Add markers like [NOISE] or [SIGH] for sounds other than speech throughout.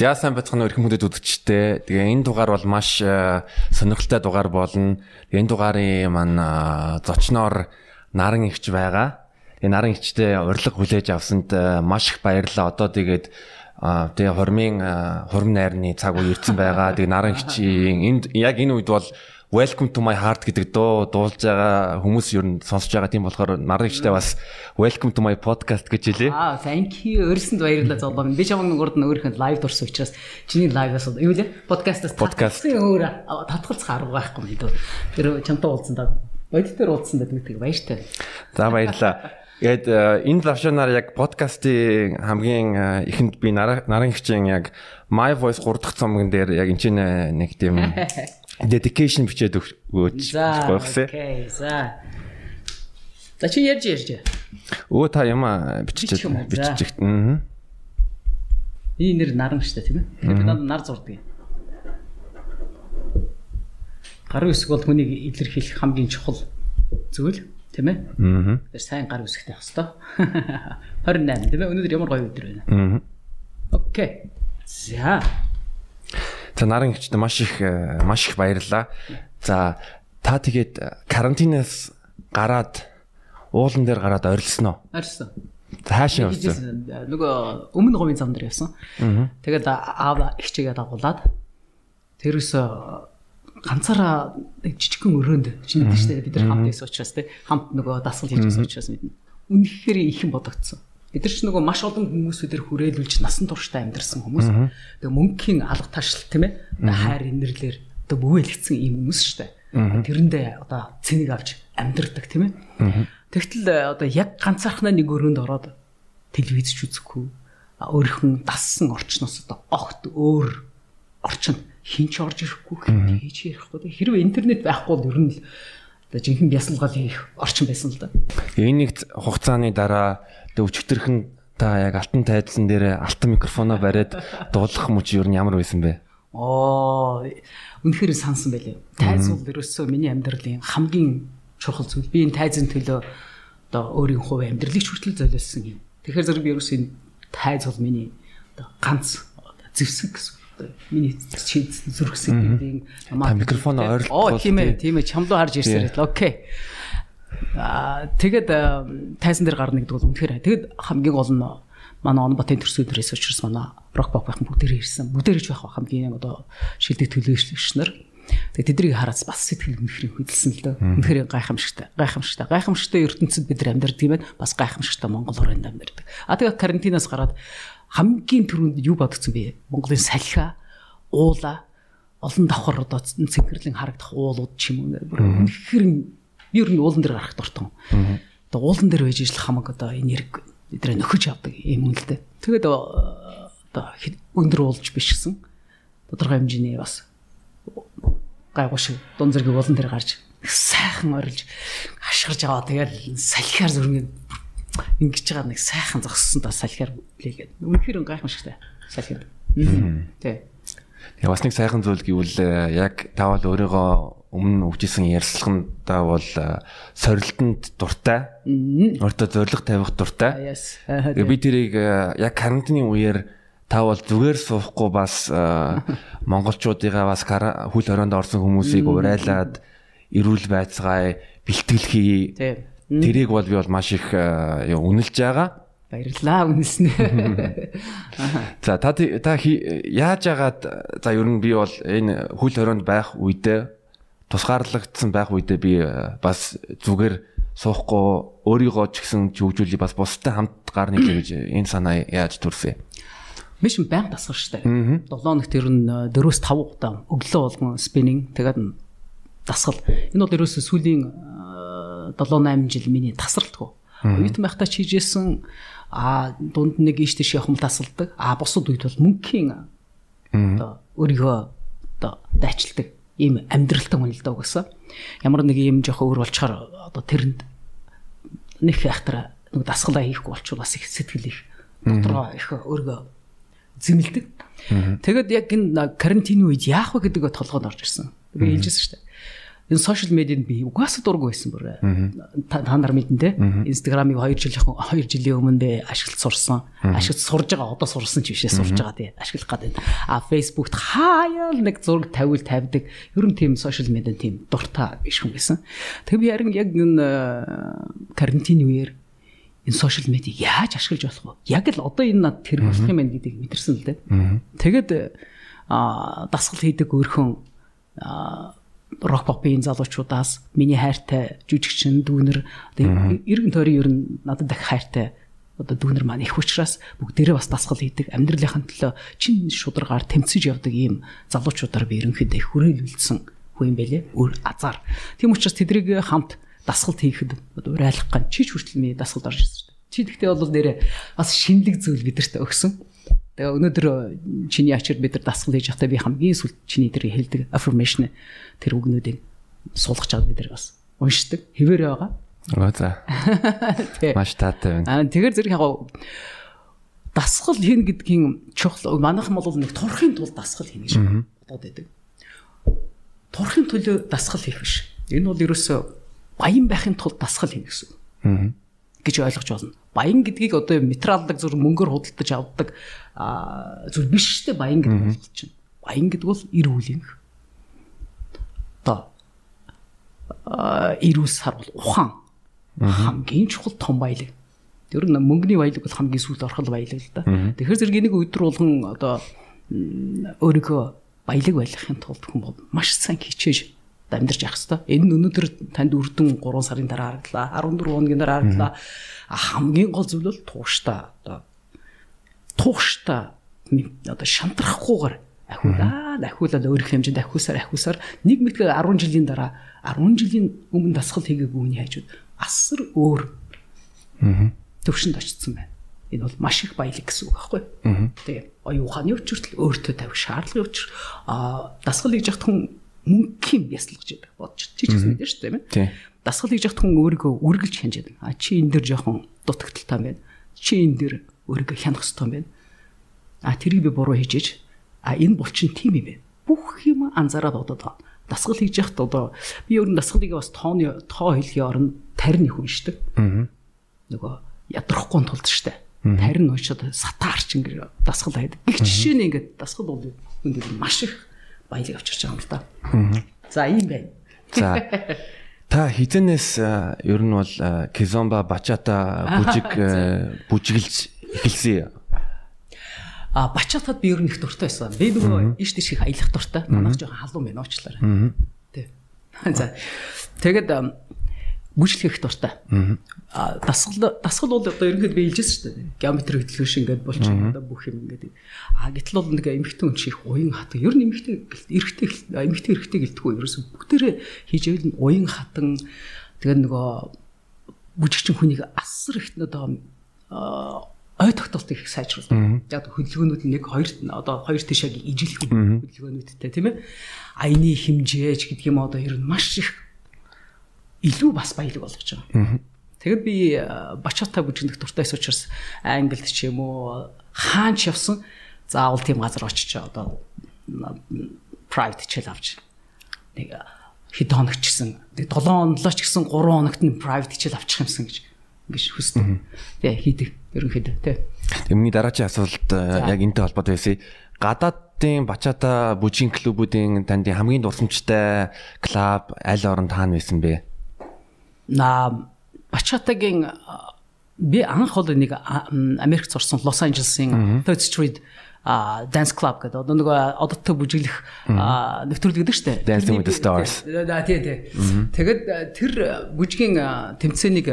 За сайн бацхан өрх хүмүүдэд үзэгчтэй. Тэгээ энэ дугаар бол маш э, сонирхолтой дугаар болно. Энэ дугаарын маань э, зочноор Наран ихч байгаа. Энэ Наран ихчтэй урилга хүлээж авсанд э, маш их баярлалаа. Одоо тэгээд тэгээ хормын хурм найрны цаг үе ирсэн байгаа. Тэгээ Наран ихчийн энд яг энэ үед бол Welcome to my heart гэдэг дуу дуулж байгаа хүмүүс ер нь сонсож байгаа тийм болохоор нарлагчтай бас Welcome to my podcast гэж хэлээ. Аа, thank you. Өрсөнд баярлалаа зоолоо. Би чамд нурд нь өөрийнх нь лайв дурсан учраас чиний лайваас юу лээ? Подкастаас подкастын өөр татгалцах арга байхгүй юм дөө. Тэр чамтай уулзсан да. Бодит дээр уулзсан да гэдэг баяртай. За баярлалаа. Гээд э, энэ лавшанаар яг подкастын хамгийн э, ихэнд би наран хичээн яг My Voice 3 дахь цомгон дээр яг энэ нэг тийм [LAUGHS] dedication бичээд өгөөч гоёхсэ. Окей, за. За чи ярьж ярьж. Өө та юм бичиж бичиж. Аа. Энэ нэр наран штэ тийм ээ. Бид нар зурдаг юм. Гар үсэг бол хүнийг илэрхийлэх хамгийн чухал зүйл тийм ээ. Аа. Тэр сайн гар үсэгтэй байх [LAUGHS] хэвээр. 28 тийм ээ. Өнөөдөр ямар гоё өдөр байна. Аа. Окей. За. За наран хвчтэй маш их э, маш их баярлалаа. За та тэгээд э, карантинаас гараад уулан дээр гараад орилсон уу? Орилсон. Хаашаа орсон? Нөгөө өмнө говийн зам дээр явсан. Тэгээд аав ихчээгээ дагуулад тэрээс ганцаараа нэг жижигхэн өрөөнд чиний дэжтэй бид нар хамт байсан учраас те хамт нөгөө дасгал хийж байсан учраас мэднэ. Үнэхээр их юм бодогдсон. Бид нар ч нөгөө маш олон хүмүүс бид нар хүрээлүүлж насан туршдаа амьдарсан хүмүүс. Тэгээ мөнхийн алга ташлал тийм ээ. Хайр инэрлэр одоо бүвэлгцэн ийм хүмүүс шүү дээ. Тэрэндээ одоо цэнийг авч амьдардаг тийм ээ. Тэгтэл э, одоо яг ганцаархнаа нэг өрөөнд ороод телевиз ч үзэхгүй өөрхөн дассан орчноос одоо огт өөр орчин хинч орж ирэхгүй хийж ярихгүй хэрвээ интернет байхгүй бол ер нь л одоо жинхэнэ бясалгал хийх орчин байсан л да. Энэ нэг хугацааны дараа Тэгээ өчтөрхөн та яг алтан тайдсан дээр алтан микрофоноо бариад дуулах мөч юу ямар байсан бэ? Оо үнэхээр сансан байлээ. Тайз бол ерөөсөө миний амьдралын хамгийн чухал зүйл. Би энэ тайзын төлөө одоо өөрийн хувь амьдралыг хүртэл золиосон юм. Тэгэхээр зэрэг би ерөөсөө энэ тайз бол миний одоо ганц зэвсэг гэсэн миний чинь зүрхсэн гэдэг юм. Та микрофоноо ойрлуулах. Оо тийм ээ, тийм ээ. Чамлуу харж ирсэн л. Окей. Аа тэгээд тайсан дээр гарна гэдэг бол үнэхээр. Тэгээд хамгийн гол нь манай он батын төрсөдрөөс учраас манай рок бок байхын бүгдээрээ ирсэн. Бүгдээрээ ч байх хамгийн одоо шилдэг төлөөлөгч нар. Тэгээд тэднийг хараад бас сэтгэл үнэхээр хөдөлсөн л дөө. Үнэхээр гайхамшигтай. Гайхамшигтай. Гайхамшигтай ертөнцид бид нар амьдардаг юм байна. Бас гайхамшигтай Монгол орнд амьдардаг. А тэгээд карантинаас гараад хамгийн түрүүнд юу бодгцсон бэ? Монголын салхи, уула, олон давхар одоо цэнгэрлэн харагдах уулууд ч юм уу. Үнэхээр Би ер нь уулан дээр гарах дуртай. Одоо уулан дээр байж ижил хамаг одоо энерги эдрээ нөхөж авдаг юм л дээ. Тэгээд одоо өндөр уулж биш гисэн. Тодорхой хэмжээний бас гайгүй шиг дун зэрэг уулан дээр гарч сайхан орилж ашгарж аваа тэгэл салхиар зүрхний ингэж байгаа нэг сайхан зогссон та салхиар блээгээд үнэхээр гайхамшигтай салхиар. Тэ. Тэгээ бас нэг сайхан зүйл гэвэл э, яг тавал өөрийгөө өмнө өгчсэн ярилцлагандаа бол сорилтонд дуртай. Өөртөө зориг тавих дуртай. Тэгээ би тэрийг яг карантины үеэр та бол зүгээр суухгүй бас [LAUGHS] монголчуудыгаа бас хөл хорионд орсон хүмүүсийг урайлаад эрүүл байцгаая бэлтгэлхий. Тэрийг бол би бол маш их үнэлж байгаа. Баярлалаа үнэлснэ. [LAUGHS] За та та яаж яагаад за ер нь би бол энэ хөл хорионд байх үедээ тусгаарлагдсан байх үедээ би э, бас зүгээр суухгүй өөрийгөө ч гэсэн хөгжүүлээ бас бустай хамт гар нийлээ гэж энэ санаа яаж төрсөн юм. Миш баян тасгар штэ. 7 хоногт ер нь 4-5 удаа өглөө болгон спиннинг тэгээд дасгал. Энэ бол ерөөсөө сүүлийн 7 8 жил миний тасралтгүй. Оюутан байхдаа чийжсэн а дунд нэг ийш тийш явах юм тасалдаг. А бусад үед бол мөнхийн одоо өөрийгөө одоо дайчилдаг ийм амьдралтай хүн л даа угсаа. Ямар нэг ийм жоох өөр болчоор одоо тэрэнд нэг хайхтар нэг дасгалаа хийхгүй болчвол бас их сэтгэл их дотроо их өөргөө зэмлдэг. Тэгээд яг энэ карантины үед яах вэ гэдэг толгойд орж ирсэн. Би хэлжсэн шүү дээ. Энэ сошиал медиад би угаасаа дургүй байсан бүр. Та нар мэднэ те. Инстаграмыг 2 жил 2 жилийн өмнө би ашиглаж сурсан. Ашиглаж сурж байгаа одоо сурсан ч бишээ сурж байгаа тий. Ашиглах гэдэг. А фейсбુકт хаяал нэг зураг тавиул тавьдаг. Ер нь тийм сошиал медиа тийм дуртай биш хүн байсан. Тэг би харин яг энэ карантины үеэр энэ сошиал медиа яаж ашиглаж болох вэ? Яг л одоо энэ над тэр болох юм байна гэдгийг мэдэрсэн л дээ. Тэгээд а дасгал хийдэг өөрхөн рок попын залуучуудаас миний хайртай жүжигчин дүүнер. Одоо эргэн тойрон ер нь надад дахь хайртай одоо дүүнер маань их учраас бүгдээрээ бас дасгал хийдэг. Амьдралынхаа төлөө чин шударгаар тэмцэж явдаг ийм залуучуудаар би ерөнхийдөө их хүрээлүүлсэн хүн юм байлээ. Өөр азар. Тийм учраас тэдрийг хамт дасгалт хийхэд урайлах ган чич хүртэл ми дасгалд орж ирсэн. Чи тэгтээ бол нэрээ бас шинэлэг зүйл бидэрт өгсөн Тэгээ өнөөдөр чиний ачаар бид нар дасгал хийж байхдаа би хамгийн сүлд чиний дээр хэлдэг affirmation тэр үгнүүдийг суулгаж аваад бид нар бас уншдаг. Хэвээрээ байгаа. Аа за. Маш таатай байна. Аа тэгэхээр зэрэг яг дасгал хийн гэдгийн чухал манайхан бол нэг турахын тулд дасгал хийнэ гэж бодоод байдаг. Турахын төлөө дасгал хийх биш. Энэ бол ерөөсөө баян байхын тулд дасгал хийнэ гэсэн. Аа гэж ойлгож байна. Баян гэдгийг одоо материалдаг зүр мөнгөөр худалдаж авдаг зүр биш штэ баян гэдэг бол чинь. Баян гэдэг бол эр үеийн. Одоо эрүүл сар бол ухаан хамгийн чухал том баялаг. Тэр нь мөнгөний баялаг бол хамгийн сүүлд орхол баялаг л да. Тэгэхээр зэрэг энийг өдөр болгон одоо өөрийгөө баялаг байлгахын тулд бол маш сайн хичээж амьдарч явах хэвээр. Энэ нь өнөөдөр танд үрдэн 3 сарын дараа харагдлаа. 14 хоногийн дараа харагдлаа. Хамгийн гол зүйл бол тууштай одоо тууштай одоо шантрахгүйгээр ахиулаад ахиулаад өөрөх хэмжээнд ахиусаар ахиусаар нэг мэдгээ 10 жилийн дараа 10 жилийн өмнө дасгал хийгээгүй үний хажууд асар өөр төвшөнд очсон байна. Энэ бол маш их баялаг гэсэн үг байхгүй. Тэгээ оюун ухааны өвчтөл өөртөө тавих шаардлагын өвчр а дасгал хийж яхад хүн мөнгөний ясал гэж бодож чи ч гэсэн мэдэн шүү дээ тийм. Дасгал хийж яхад хүн өөрийгөө үргэлж хянаж яадаг. А чи энэ дэр жоохон дутагдaltaй юм байна. Чи энэ дэр өөрийгөө хянах хэрэгтэй юм байна. А тэрийг би буруу хийжээж а энэ бол чин тийм юм байна. Бүх юм анзаараад бодоод байгаа. Дасгал хийж яхад одоо би өөр нь дасгалыг бас тооны тоо хэлхийн оронд тарин их уншдаг. Аа. Нөгөө ядрахгүй тулд штэ. Тарин уншаад сатаарч ингэ дасгал хайдаг. Гэх жишээ нь ингэ дасгал бол энэ маш их баялаг авчирч байгаа юм л да. За ийм байна. За [LAUGHS] Та хизэнээс ер нь бол Кизомба бачата бүжиг бүжиглж эхэлсэн. А бачатад би ер нь их дуртай байсан. Би нөгөө иш тийш их аялах дуртай. Манайх жоохон халуун байна уучлаарай. Тэ. [LAUGHS] За. Тэгэд бүжиглэх дуртай. Аа дасгал дасгал бол одоо ерөнхийдөө би хэлжсэн шүү дээ. Геометри хөдөлгөөш ингээд болчих одоо бүх юм ингээд. Аа гэтэл бол нэг эмхтэн хүн чих уян хат. Ер нь эмхтэн эрэгтэй эмхтэн эрэгтэй гэлтгүй ерөөсөн бүгдээрээ хийж ивэл уян хатан тэгээ нөгөө бүжигчин хүнийг асар их одоо ой тогтолт их сайжруулдаг. Яг хөдөлгөөнүүд нэг хоёр одоо хоёр тишаг ижилэх хөдөлгөөнүүдтэй тийм ээ. Аяны хэмжээж гэдэг юм одоо ер нь маш их илүү бас баялаг болгож байгаа. Тэгэд би бачата бүжигдэх дуртайс учраас англид ч юм уу хаанч явсан заавал тийм газар очиж одоо private хичээл авч нэг хэд хоног ч гэсэн 7 хонолоо ч гэсэн 3 хоногт нь private хичээл авчих юмсан гэж ингэж хүсдэг. Тэ хийдэг ерөнхийдөө тэ. Миний дараагийн асуулт яг энэтэй холбоотой байсан. Гадаадын бачата бүжгийн клубүүдийн танд хамгийн дурсамжтай клуб аль орнд хаана байсан бэ? На Бачатагийн би анх бол нэг Америкт сурсан Лос Анжелесын Third Street а dance club гэдэг. Одоо нөгөө одоттой бүжиглэх нэвтрүүлэг гэдэг штэ Dancing with the Stars. тий тий тэгэд тэр бүжгийн тэмцээнийг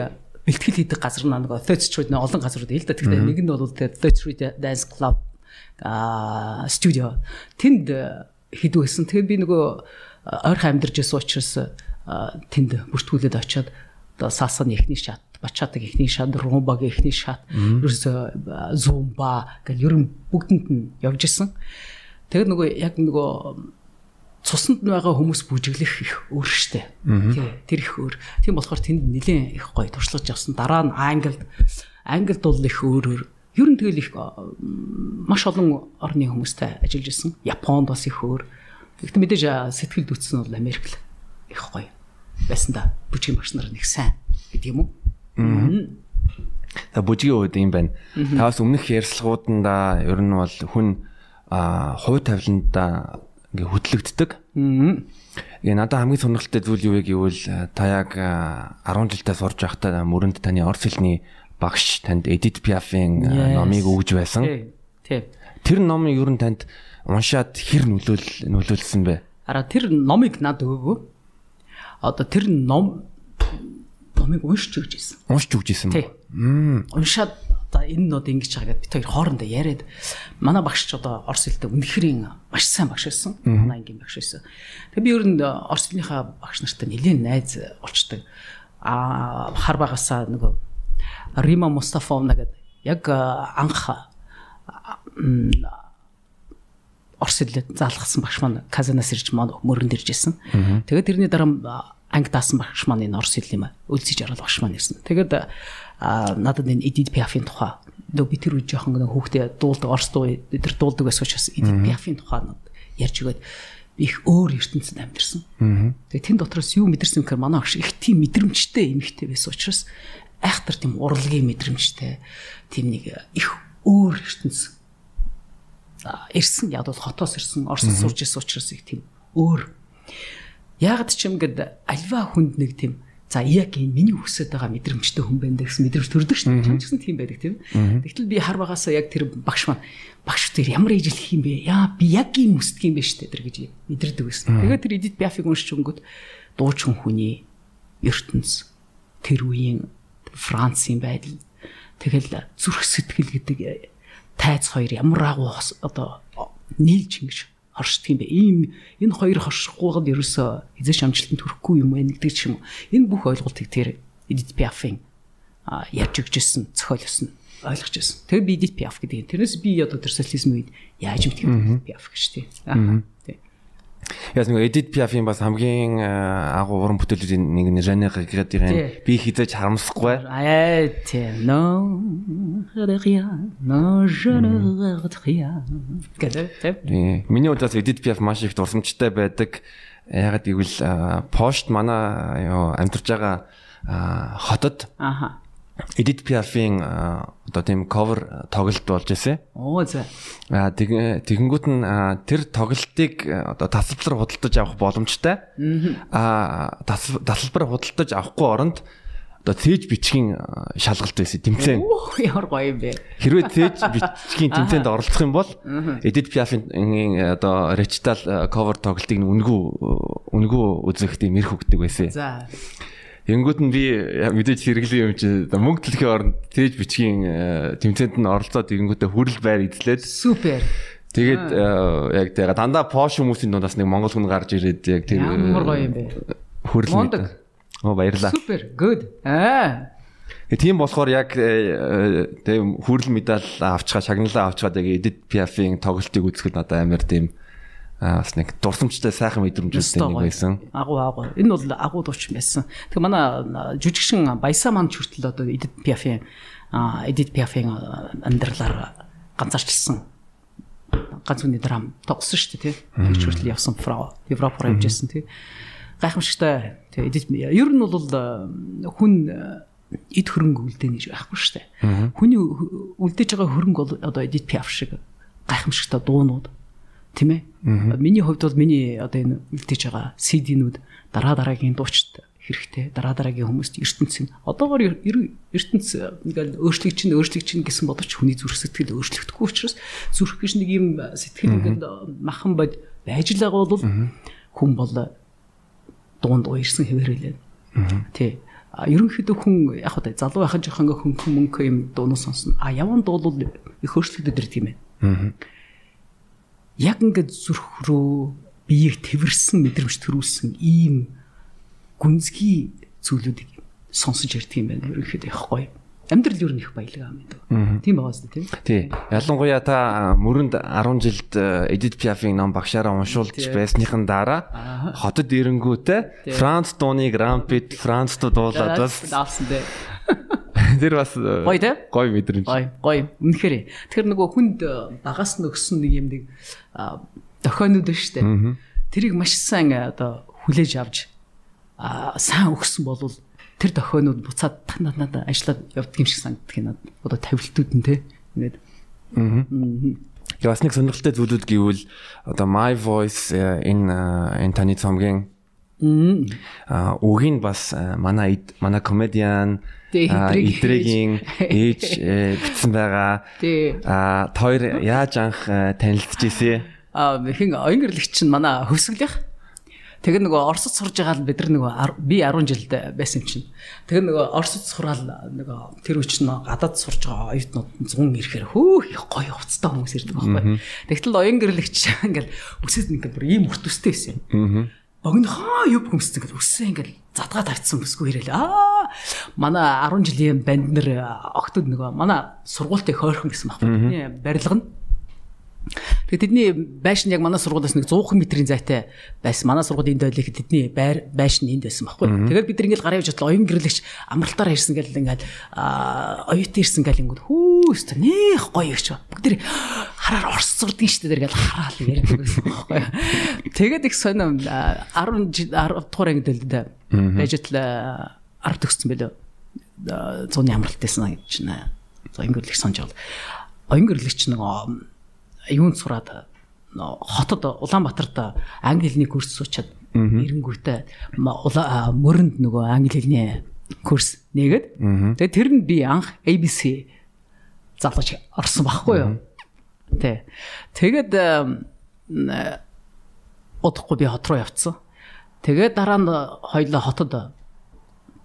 бэлтгэл хийдэг газар нөгөө Third Street нэг олон газрууд ээ л да. Тэгэхээр нэг нь бол Third Street Dance Club а студио тэнд хийдэг байсан тэгээд би нөгөө ойрхон амьдарч байсан учраас тэнд бүртгүүлээд очиод одоо сасан эхний шат бачаадаг эхний шат румбаг эхний шат ерөөсө зумба гэл ер нь бүгдэнд нь явж исэн. Тэгээд нөгөө яг нөгөө цуснд байгаа хүмүүс бүжиглэх их өөр штэ. Тий. Тэр их өөр. Тийм болохоор тэнд нэлээд их гоё туршлагаж авсан. Дараа нь англид англид бол их өөр өөр. Ер нь тэгэл их маш олон орны хүмүүстэй ажиллаж исэн. Японд бас их өөр. Гэхдээ мэдээж сэтгэл дүүцсэн бол Америк л их гоё байсан да. Бүжгийн багш нар нэг сайн гэдэг юм уу? За бүжгийн үед юм байна. Та бас өмнөх ярьцлагууданда ер нь бол хүн хувь тавиланда ингээ хөдлөгддөг. Ингээ надад хамгийн сонирхолтой зүйл юу вэ гэвэл та яг 10 жилдээ сурж байхдаа мөрөнд таны орс хэлний багш танд Edith Piaf-ийн номыг өгж байсан. Тийм. Тэр номыг ер нь танд уншаад хэр нөлөөл нөлөөлсөн бэ? Ара тэр номыг над өгөөгүй. Одоо тэр ном номыг уншиж өгч ирсэн. Уншиж өгч ирсэн. Тийм. Уншаад одоо энэ нь одоо ингэж байгаа гэд бид хоёр хоорондоо яриад манай багш ч одоо орс хэлтэй үнэхэрийн маш сайн багш байсан. Манай ангийн багш байсан. Тэгээ би ер нь орс хэлнийхаа багш нартай нэлээд найз болчдөг. Аа хар багасаа нөгөө Рима Мустафовна гэдэг яг анх орс хэлээр заалгасан багш маань Казанаас ирж маань мөрөнд ирж исэн. Тэгээд тэрний дараа анги даасан багш маань энэ орс хэл юм өлсөж орол багш маань ирсэн. Тэгээд надад энэ Edith Piaf-ийн тухай нөө би тэр үе жоохон нэг хүүхдээ дуулдаг орс дуу тэр дуулдаг байсан учраас Edith Piaf-ийн тухай ярьж өгөөд их өөр ертөнцид амьдэрсэн. Тэгээ тэн дотроос юу мэдэрсэн гэхээр манай багш их тийм мэдрэмжтэй эмэгтэй байсан учраас айхтар тийм урлагийн мэдрэмжтэй тийм нэг их өөр ертөнц ирсэн яг бол хотоос ирсэн орсод сурж ирсэн учраас их тийм өөр яагаад ч юм гээд альва хүнд нэг тийм За яг энэ миний хүсэж байгаа мэдрэмжтэй хүн байна гэсэн мэдрэмж төрдөг шүү дээ. Гэсэн тийм байдаг тийм. Тэгтэл би хар багасаа яг тэр багш маань багш тэр ямар ижлэх юм бэ? Яа би яг ийм хүсдэг юм бэ шүү дээ тэр гэж мэдэрдэг байсан. Тэгээд тэр Эдит Пиафиг уншиж өнгөт дуучин хүний ертөнц тэр үеийн Францын байдал тэгэл зүрх сэтгэл гэдэг тайц хоёр ямар агуу одоо нийлж ингэж хоршдог юм бэ? Ийм энэ хоёр хоршихгүйд ерөөсөө эзэш амжилтанд хүрэхгүй юм байна гэдэг ч юм уу. Энэ бүх ойлголтыг тэр Edith Piaf-ийн ярьж өгчсэн зохиолсон ойлгож байсан. Тэгээ би Edith Piaf гэдэг. Тэрнээс би одоо тэр социализм үед яаж мэдэх юм Piaf гэж тий. Аа. Яс нэг Edith Piaf-ийн бас хамгийн агуу уран бүтээлүүдийн нэг нь Жанне гэдэг юм. Би хизэж харамсахгүй. Аа тийм. No rien. No je ne rien. Гэдэг. Миний удаас Edith Piaf маш их дурсамжтай байдаг. Ягаад гэвэл Пошт манай амьдарч байгаа хотод Аха Edit Piaf-ийн одоо тийм cover тоглолт болж ирсэн. Оо за. Аа тэгэнгүүт нь тэр тоглолтыг одоо тасалбар худалдаж авах боломжтой. Аа тасалбар худалдаж авахгүй оронд одоо цээж бичгийн шалгалт байсан тэмцээн. Ямар гоё юм бэ. Хэрвээ цээж бичгийн тэмцээнд оролцох юм бол Edit Piaf-ийн одоо recital cover тоглолтыг үнгүү үнгүү үзэх тийм эрх өгдөг байсан. За. Янгууд нь би мэдээж хэрэглэн юм чи мөнгө төлөхийн оронд тээж бичгийн тэмцээнд нь оролцоод ирэнгүүтээ хүрэл байр эзлээд супер. Тэгээд яг тэгээ дандаа пош хүмүүсийн дундаас нэг монгол хүн гарч ирээд яг тэр ямар гоё юм бэ. Хүрэл мэд. Оо баярлаа. Супер. Good. Аа. Тийм болохоор яг тэгээ хүрэл медаль авчгаа шагналаа авчгаа тэгээ Edit Piaf-ийн тоглолтыг үзэхэд надад амар тийм Аа бас нэг дурсамжтай сайхан мэдрэмжүүдтэй нэг байсан. Агуу агуу. Энэ бол агуу дуучин байсан. Тэгээ манай жүжигшин Баясаа маань хүртэл одоо Edith Piaf-ийн Edith Piaf-ийн амьдралаар ганцаарчилсан ганц хүний драм тогсон шүү дээ тий. Тэгж хүртэл явсан Фрау. Европ руу явжсэн тий. Гайхамшигтай. Тэгээ Edith ер нь бол хүн эд хөрөнгө үлдээнэ гэж байхгүй шүү дээ. Хүний үлдээж байгаа хөрөнгө бол одоо Edith Piaf шиг гайхамшигтай дуунууд тийм ээ. Миний хувьд бол миний одоо энэ үлдээж байгаа CD-нүүд дараа дараагийн дуучид хэрэгтэй. Дараа дараагийн хүмүүст ертөнц нь одоогор ертөнц ингээл өөрчлөгч чинь өөрчлөгч чинь гэсэн бодовч хүний зүрх сэтгэл өөрчлөгдөхгүй учраас зүрх гэж нэг юм сэтгэл ингээд махан бод байж л байгаа бол хүн бол дунд уярсан хэвээрэлээ. Тий. А ерөнхийдөө хүн яг хаа залуу байхад жоохон хөнгөн мөнгө юм дуунаас сонсно. А яван дуулал их өөрчлөгдөд ирдэг юм байна яг ингээд зүрх рүү биеийг тэрсэн мэдрэмж төрүүлсэн ийм гүнзгий зүйлүүдийг сонсож ярьдаг юм байна. Ерөнхийдөө их гоё. Амьдрал юу нэг баялаг юм даа. Тийм байгаа зү тийм. Тий. Ялангуяа та мөрөнд 10 жилд Edith Piaf-ийн ном багшаараа уншуулж байсныхан дараа хотод ирэнгүүтээ Франц дууны Grand Prix Францд дуулаад бас авсан дээ. [LAUGHS] Тэр бас гоё те? Гоё мэдрэмж. Гоё, гоё. Үнэхээр. Тэгэхээр нөгөө хүнд багаас нь өгсөн нэг юм нэг дохионууд шүү дээ. Тэрийг маш сайн одоо хүлээж авч сайн өгсөн бол тэр дохионууд буцаад надад ажиллаад явдаг юм шиг санагддаг надад. Одоо тавилтууд нь те. Ингээд. Аа. Яг бас нэг сонирхолтой зүйлүүд гэвэл одоо my voice э, энэ э, энэ таны цомгийн аа үгийн бас э, манай манай комедиан идрэгийн ээж [LAUGHS] бичсэн байгаа. Аа тоор яаж анх танилцж ирсэн? Аа хин оюнгөрлөгч нь манай хөвсгөлийнх Тэгээ нөгөө Оросд сурж байгаа л бид нар нөгөө би 10 жилд байсан чинь. Тэгээ нөгөө Оросд сураал нөгөө тэр үуч нь гадаад сурж байгаа оюутнууд 100 ирэхээр хөөх их гоё хувцастай хүмүүс ирдэг байхгүй. Тэгтэл оюун гэрлэгч [LAUGHS] ингээл өсөд ингээд бүр ийм урт өстэй байсан юм. Богинохоо юб хүмсдэг ингээд өссөн ингээд задгаа тавьчихсан бүсгүй ирээл. Аа манай 10 жилийн банд нар огтод нөгөө манай сургуультай хөөрхөн гэсэн байхгүй. Барилга нь Тэгээ тэдний байшин яг манай сургуулиас нэг 100 метрийн зайтай байсан. Манай сургуулийн энд байлих тэдний байр байшин энд байсан байхгүй. Тэгээд бид ингээл гараа явж бодлоо оюун гэрлэгч амралтаараа ирсэн гэл ингээл оюут ирсэн гэл ингүүд хүүст нэх гоё гэж. Бүгд тэр хараар орс зурдгийн штэ тэр гэл хараал ярьдаг байсан байхгүй. Тэгээд их сонирм 10 10 дугаар ангид л. Байж л 10 төгссөн байлоо. Зуны амралтайсан гэж нэ. За ингээд л их сонж байгаа. Оюун гэрлэгч нэг юунд сураад хотод Улаанбаатарт англи хэлний курс суучаад эренгүүтээ мөрөнд нөгөө англи хэлний курс нэгэд тэгээ тэр нь би анх ABC залгаж орсон байхгүй юу. Тэ. Тэгээд удахгүй би хот руу явцсан. Тэгээд дараа нь хоёлоо хотод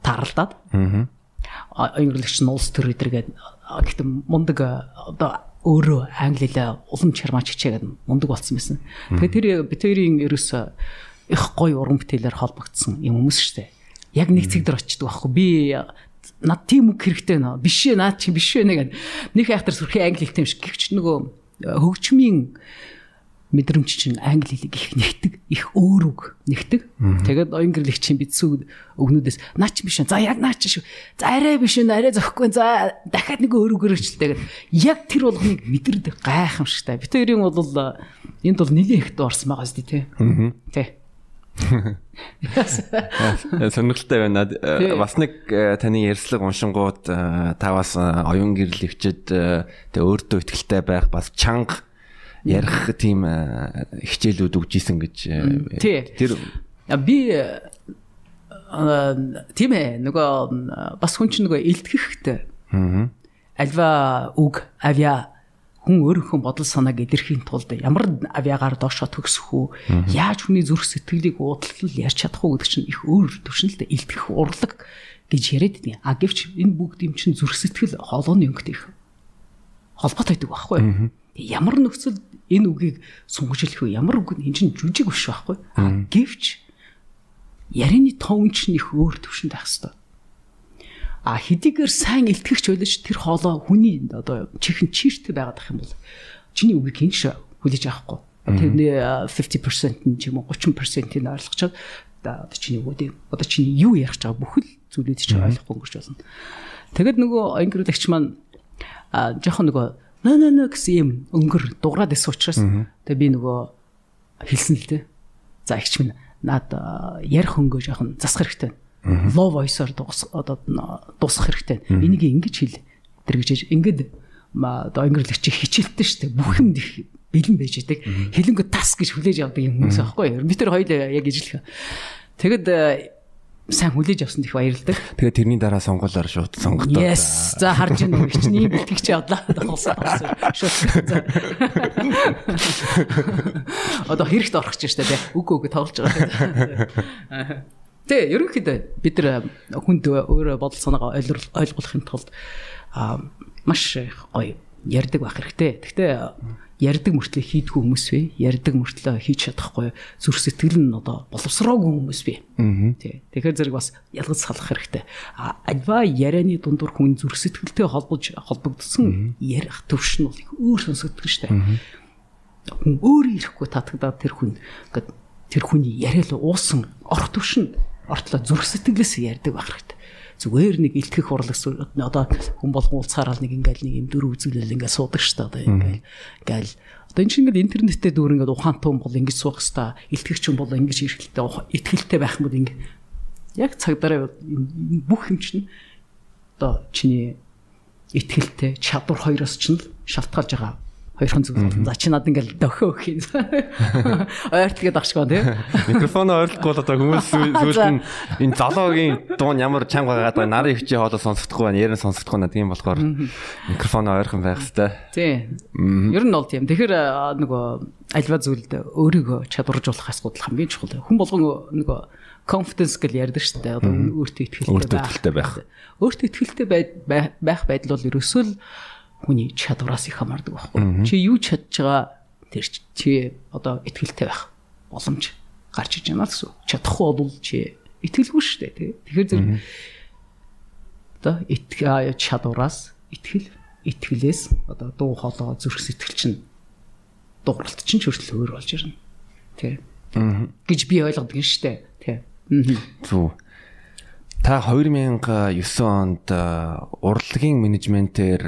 таралдаад. Аа. Өнгөрөлөгч нь улс төр өдргээд гэхдээ мундаг одоо өөрөө англи хэлээ улам чармаач хичээгээд мундаг болсон байсан. Тэгээд тэр битэрийн ерөөс их гоё уран бүтээлээр холбогдсон юм хүмүүс шүү дээ. Яг нэг цэг дээр очдөг байхгүй. Би над тийм үг хэрэгтэй нөө. Биш ээ наад чи биш ээ нэг нэг хайхтар сүрхий англи хэлтэй юм шиг. Гэвч нөгөө хөгжмийн мэдрэмж чинь англи хэлийг их нэгтэг, их өөр үг нэгтэг. Тэгээд оюун гэрлэгчийн бидсүү өгнүүдээс наа чи биш. За яг наа чи шүү. За арай биш нэ арай зөхгүй. За дахиад нэг өөр үгээр өчлөлтэйгээд яг тэр болгоныг мэдэрдэг гайхамшигтай. Бид хоёрын бол энд бол нэлийн ихт орсон байгаа зү тий. Тий. Сонирхолтой байна. Бас нэг э, таны ярьслаг уншингууд э, та бас оюун гэрлэгчэд тэ өөртөө ихтэй байх бас чанга ярих тийм э, хичээлүүд өгж исэн гэж э, тэр би э, тийм ээ нөгөө бас хүн чинь нөгөө илтгэхтэй. Альва үг авья хүн өөрийнхөө бодол санааг илэрхийн тулд ямар авьяагаар доошо төгсөх үү? Яаж хүний зүрх сэтгэлийг уудлал ярьж чадах уу гэдэг чинь их өөр төвшнөлтэй илтгэх урлаг гэж яриад байна. А гэвч энэ бүгд юм чинь зүрх сэтгэл хоолойны өнгөтэй их холбоотой байдаг байхгүй. Ямар нөхцөл энэ үгийг сунгаж хэлэх вэ? Ямар үг энэ чинь жүжиг биш байхгүй. Гэвч ярианы тоон чинь их өөр төвшөнд байх хэвээр. А хэдийгээр сайн илтгэгч байлж тэр хоолой хүний одоо чихэн чиртэй байгаад ах юм бол чиний үгийг хинш хүлээж авахгүй. Тэрний 50% нь ч юм уу 30%-ийг ойлгочоод одоо чиний үгүүд одоо чиний юу ярих гэж байгаа бүхэл зүйлүүд чинь ойлгохгүй өнгөрч байна. Тэгэд нөгөө ангируулагч маань жоохон нөгөө нөө нөө нөө гэсэн юм өнгөр дуграад исэн учраас тэгээ би нөгөө хэлсэн л дээ. За ихч минь наад ярих өнгөө жоохон засах хэрэгтэй. Low voice-оор одоо дуусах хэрэгтэй. Энийг ингэж хэл дэргэж ингээд одоо өнгөрлөгч хичээлтэй шүү дээ. Бүх юм их бэлэн байж байдаг. Хэлэнгөө тас гэж хүлээж авдаг юм хүмүүс аахгүй. Би тэр хоёул яг ижлэх. Тэгэд сайн хүлээж авсан их баярлалдаг. Тэгээ тэрний дараа сонгуулаар шууд сонгогдоо. Yes. За харж уу чинь ийм бэлтгэгч явдлаа. Шууд. Одоо хэрэгт орох гэж штэ тий. Үгүй үгүй тоглож байгаа. Тэ ерөнхийдөө бид нар хүнд өөрөө бодол санаагаа ойлгуулахын тулд маш гоё ярьдаг байх хэрэгтэй. Гэхдээ ярддаг мөртлөө хийдгүй хүмүүс бай. Ярддаг мөртлөө хийж чадахгүй зүрх сэтгэл нь одоо боловсроогүй хүмүүс бай. Тий. Тэгэхээр зэрэг бас ялгаж салах хэрэгтэй. А альва ярианы дундуур хүн зүрх сэтгэлтэй холбож холбогдсон ярих төвш нь бол их өөр сонсогддог штэ. Хүн өөрөө ирэхгүй татагдаад тэр хүн ингээд тэр хүний яриа л уусан орох төвш нь ортлоо зүрх сэтгэлээс ярьдаг байх хэрэгтэй зүгээр нэг илтгэх урлагс одоо хүн болгон уулзахаар нэг ингээл нэг юм дөрөв үзүүлэл ингээд суудаг шүү дээ одоо ингээл. Ингээл одоо энэ чинь ингээд интернеттэй дүүр ингээд ухаантай хүн бол ингэж суух хэвээр илтгэгч хүн бол ингэж эрхэлтэй итгэлтэй байх юм бол ингээд яг цагдаараа бүх юм чинь одоо чиний итгэлтэй чадвар хоёроос ч нь шалтгаалж байгаа хоёрхан болно. За чи над ингээл дөхөө өгөх юм. [LAUGHS] Ойртлгээд авчихгаа тий. Микрофоноо ойрлохгүй бол одоо хүмүүс сүүлд нь энэ залуугийн дуун ямар чанга байгаад байгаа нарийн хичээ хоолоо сонсохдохгүй байна. Ярин сонсохдохгүй байна. Тийм болохоор микрофоноо ойрхон байх хэрэгтэй. Тий. Ер нь бол тийм. Тэгэхээр нөгөө альва зүйлд өөрийгөө чадваржуулах асуудал хамгийн чухал. Хүн болгон нөгөө confidence гэж ярьдаг шүү дээ. Одоо өөртөө итгэлтэй байх. Өөртөө итгэлтэй байх байдал бол ерөөсөө л хүний чадвараас их хамаардаг байхгүй. Чи юу чадж байгаа тэр чи одоо итгэлтэй байх боломж гарч иж байна гэсэн. Чадахгүй бол чи итгэлгүй шүү дээ тий. Тэгэхээр зэрэг одоо итгэл чадвараас итгэл итгэлээс одоо дуу хоолой зүрх сэтгэл чинь дууралт чинь ч хүртэл өөр болж ирнэ. Тий. гэж би ойлгодог юм шүү дээ. Тий. Зүг. Та 2009 онд урлагийн менежментээр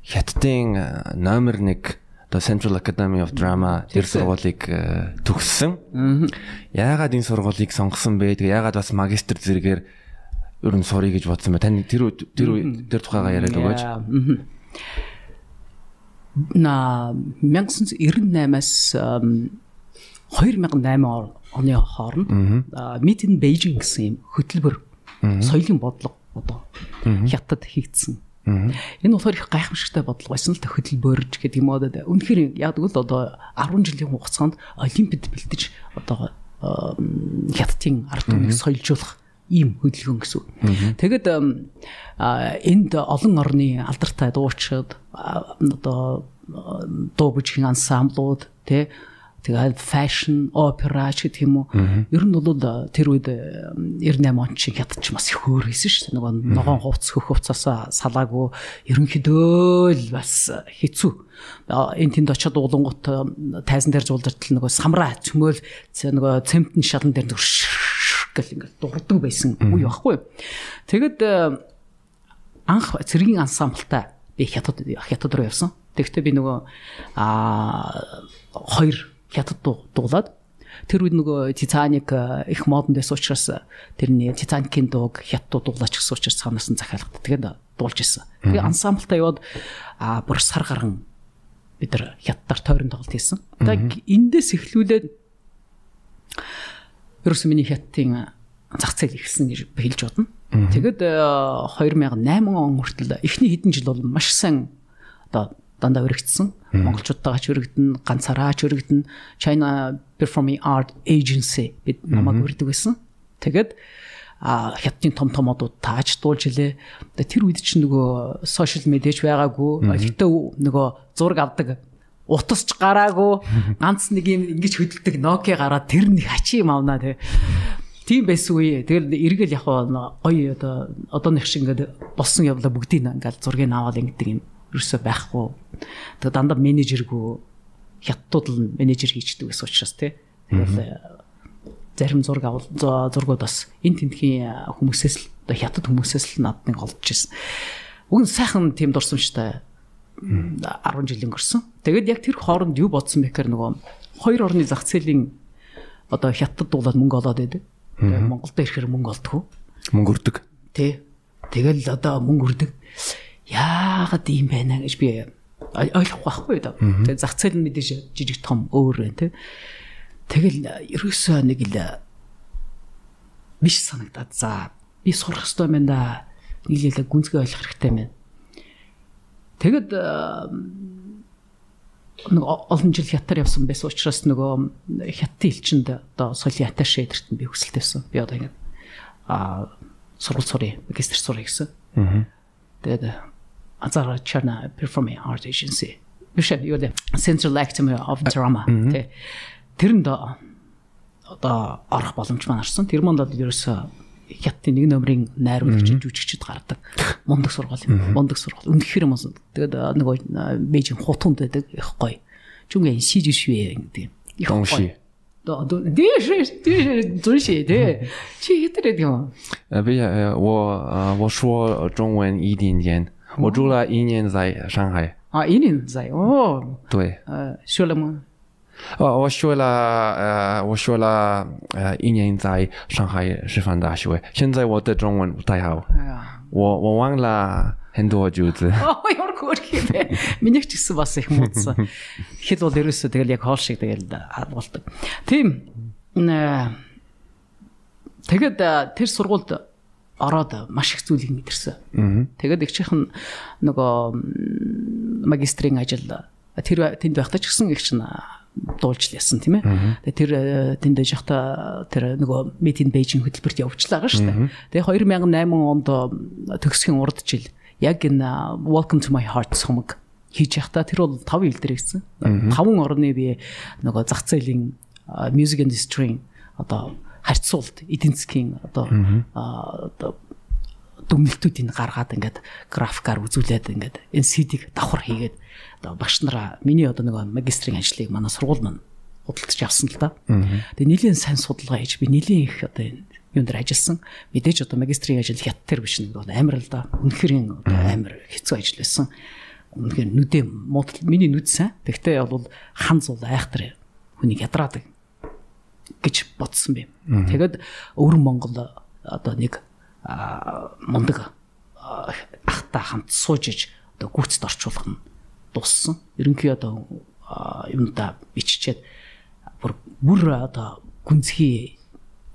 Хятадын номер 1 одоо Central Academy of Drama тэр сургуулийг төгссөн. Яагаад энэ сургуулийг сонгосон бэ? Тэгээ яагаад бас магистр зэрэгээр ер нь сурыг гэж бодсон бэ? Таны тэр тэр тэр тухайгаа яриад өгөөч. На 1998-аас 2008 оны хооронд Meet in Beijing гэсэн юм хөтөлбөр соёлын бодлого одоо хятад хийгдсэн. Энэ болохоор их гайхамшигтай бодлого байсан л та хөдөлбөрж гэдэг юм одоо үнэхээр яг л одоо 10 жилийн хугацаанд олимпиад бэлтэж одоо хятадын ард түмнийг соёлжуулах ийм хөдөлгөөн гэсэн. Тэгэд энд олон орны алдартай дуучид одоо дуу бүжгийн ансамблууд тий Тэгээд fashion, opera ч гэх юм уу. Ер нь бол тэр үед 98 он чи ядч бас их өөр хийсэн шүү дээ. Нөгөө ногоон хувцас хөх хувцасаа салаагүй ерөнхийдөө л бас хэцүү. Энэ тэнд очиод уулангууд тайзан дээр зуулдартал нөгөө самраа цөмөөл нөгөө цемтэн шалан дээр нөгөө гэл ингээд дурдаг байсан үе баггүй. Тэгэд анх цэргийн ансамблтай би хятад хятад руу явсан. Тэгэхдээ би нөгөө а хоёр хятад дуулаад тэр үед нөгөө Титаник их модон дэс учраас тэрний Титаникийн дууг хятад дуулаач гэсэн учраас цаанаас нь захиалгад тэгээд дуулж исэн. Тэгээ ансамблтай яваад бүр сар гарan бид нар хятадаар тойрон тоглолт хийсэн. Тэгээд эндээс эхлүүлээд ерөөсөн миний хятадын зах зээл ихсэн гэж хэлж бодно. Тэгэд 2008 он хүртэл эхний хэдэн жил бол маш сайн одоо дандаа өргөцсөн. Монголчуудтайгаа ч өргөдөн, ганцаараа ч өргөдөн. China Performing Art Agency бид намайг өрдөг байсан. Тэгээд а хятадын том томодууд тааж дуулж илээ. Тэр үед чинь нөгөө сошиал медиач байгаагүй. Гэхдээ нөгөө зураг авдаг утасч гараагүй [LAUGHS] ганц нэг юм ингэж хөдөлдөг Nokia гараад тэр нэг хачи юм авнаа тий. Тийм байсан үе. Тэгэл эргэл яг гоё одоо одооных шиг ингээд болсон явла бүгдийг ингээд зургийг аваад ингэдэг юм ерөөсөө байхгүй. Тэгээ дандаа менежергүй хятадууд л менежер хийчдэг гэсэн учраас тий. Тэгэл зарим зураг авал зургууд бас эн тентхийн хүмүүсээс л одоо хятад хүмүүсээс л над нэг олж ирсэн. Нь сайхан тийм дурсамжтай 10 жил өнгөрсөн. Тэгээд яг тэр хооронд юу бодсон бэ гэхээр нөгөө хоёр орны зах зээлийн одоо хятад дуулаад мөнгө олоод байдаг. Монголд ирэхээр мөнгө олдгоо. Мөнгө өрдөг. Тий. Тэгэл одоо мөнгө өрдөг яагаад ийм байна гэж би ойлгохгүй байхгүй да. Тэгээ зах зээл нь мэдээж жижиг том өөр байна те. Тэгэл ерөөсөө нэг л биш санагдаад за би сурах хэрэгтэй байна да. Нийлээлээ гүнзгий ойлгох хэрэгтэй байна. Тэгэд нэг олон жил хятад явсан байсан учраас нөгөө хятадын элчинд одоо соёлын аташе эдэрт би хүсэлтэйсэн. Би одоо ингэ а сургууль сурыг магистр сурыг гэсэн. Тэгээд Azara China Performing Art Agency. Биш юу вэ? Central Academy of Drama тий. Тэрэнд одоо орох боломж маань арсан. Тэр манд бол ерөөсөө хятадын нэг номерын найруулагч жүжигчд гардаг. Мундаг сургууль юм. Мундаг сургууль. Үнэхээр мос. Тэгээд нөгөө Бээжин хутунд байдаг их гоё. Чүнгээ сижи швэ гэдэг. Их гоё. 对是对准许对，去对的地方。呃，不是，我我说中文一点点。 我住了一年在上海。啊，一年在哦。对。呃，学了吗？ 我我学了呃，我学了呃一年在上海师范大学，现在我的中文不太好，我我忘了很多句子。 Оо [LAUGHS] [LAUGHS] ямар хөөрх юм бэ. Миний ч гэсэн бас их муудсан. Хэд бол ерөөсөө тэгэл яг хоол шиг тэгэл хаалгуулдаг. Тийм. нэ, Тэгэд э, тэр сургуульд Ороод маш их зүйлийг мэдэрсэн. Тэгээд их чихэн нөгөө магистрийн ажил тэр тэнд байхдаа ч гэсэн их чинь дуулж лээсэн тийм ээ. Тэгээд тэр э, тэнд байж байхдаа тэр нөгөө meeting Beijing хөтөлбөрт явуулчлаа гаш дээ. Тэгээд 2008 онд төгсгийн урд жил яг энэ Welcome to my heart сумаг хийж байхдаа тэр бол 5 хил дээр гэсэн. 5 орны би нөгөө зах зээлийн music industry одоо харьцуулт эдийн засгийн одоо одоо дүгнэлтүүдийг гаргаад ингээд графикаар үзүүлээд ингээд энэ CD-г давхар хийгээд одоо багш нараа миний одоо нэг магистрийн ажлыг манай сургууль маань худалдаж авсан л да. Тэгээ нэлийн сайн судалгаа хийж би нэлийн их одоо энэ юун дээр ажилласан. Мэдээж одоо магистрийн ажил хят тэр биш нэг бол амар л да. Үнэхээр одоо амар хэцүү ажил байсан. Үнэхээр нүдээ муудал миний нүд сайн. Тэгтээ бол ханз бол айхтар хүнийг ядраадаг гэж бодсон би. Тэгээд өвөр Монгол одоо нэг мундаг а, ахтай хамт сууж иж одоо гүцэд орчуулах нь дуссан. Ерөнхий одоо юмдаа биччихэд бүр бүр одоо гүнзгий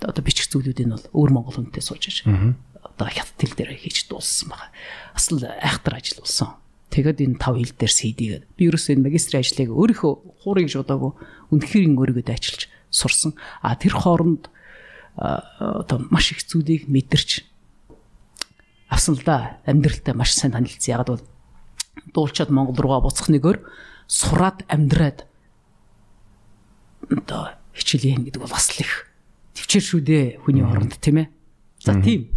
одоо бичих зүйлүүдийг нь бол өвөр Монгол хүнтэй сууж иж одоо хят тэл дээр хийж дууссан байгаа. Асал айхтар ажил болсон. Тэгэд энэ тав хил дээр CD-гээд би ерөөсөө энэ магистрийн ажлыг өөрийнхөө хуурыг жудаагүй үнэхээр өөрийгөө дайчилж сурсан. А тэр хооронд одоо маш их зүйлийг мэдэрч авсан л да. Амьдралтай маш сайн танилцсан. Ягаад бол дуулчаад Монгол руугаа буцах нэгээр сураад амьдраад одоо хичээл гэдэг бол бас л их төвчээр шүү дээ хүний оронд тийм ээ. За тийм.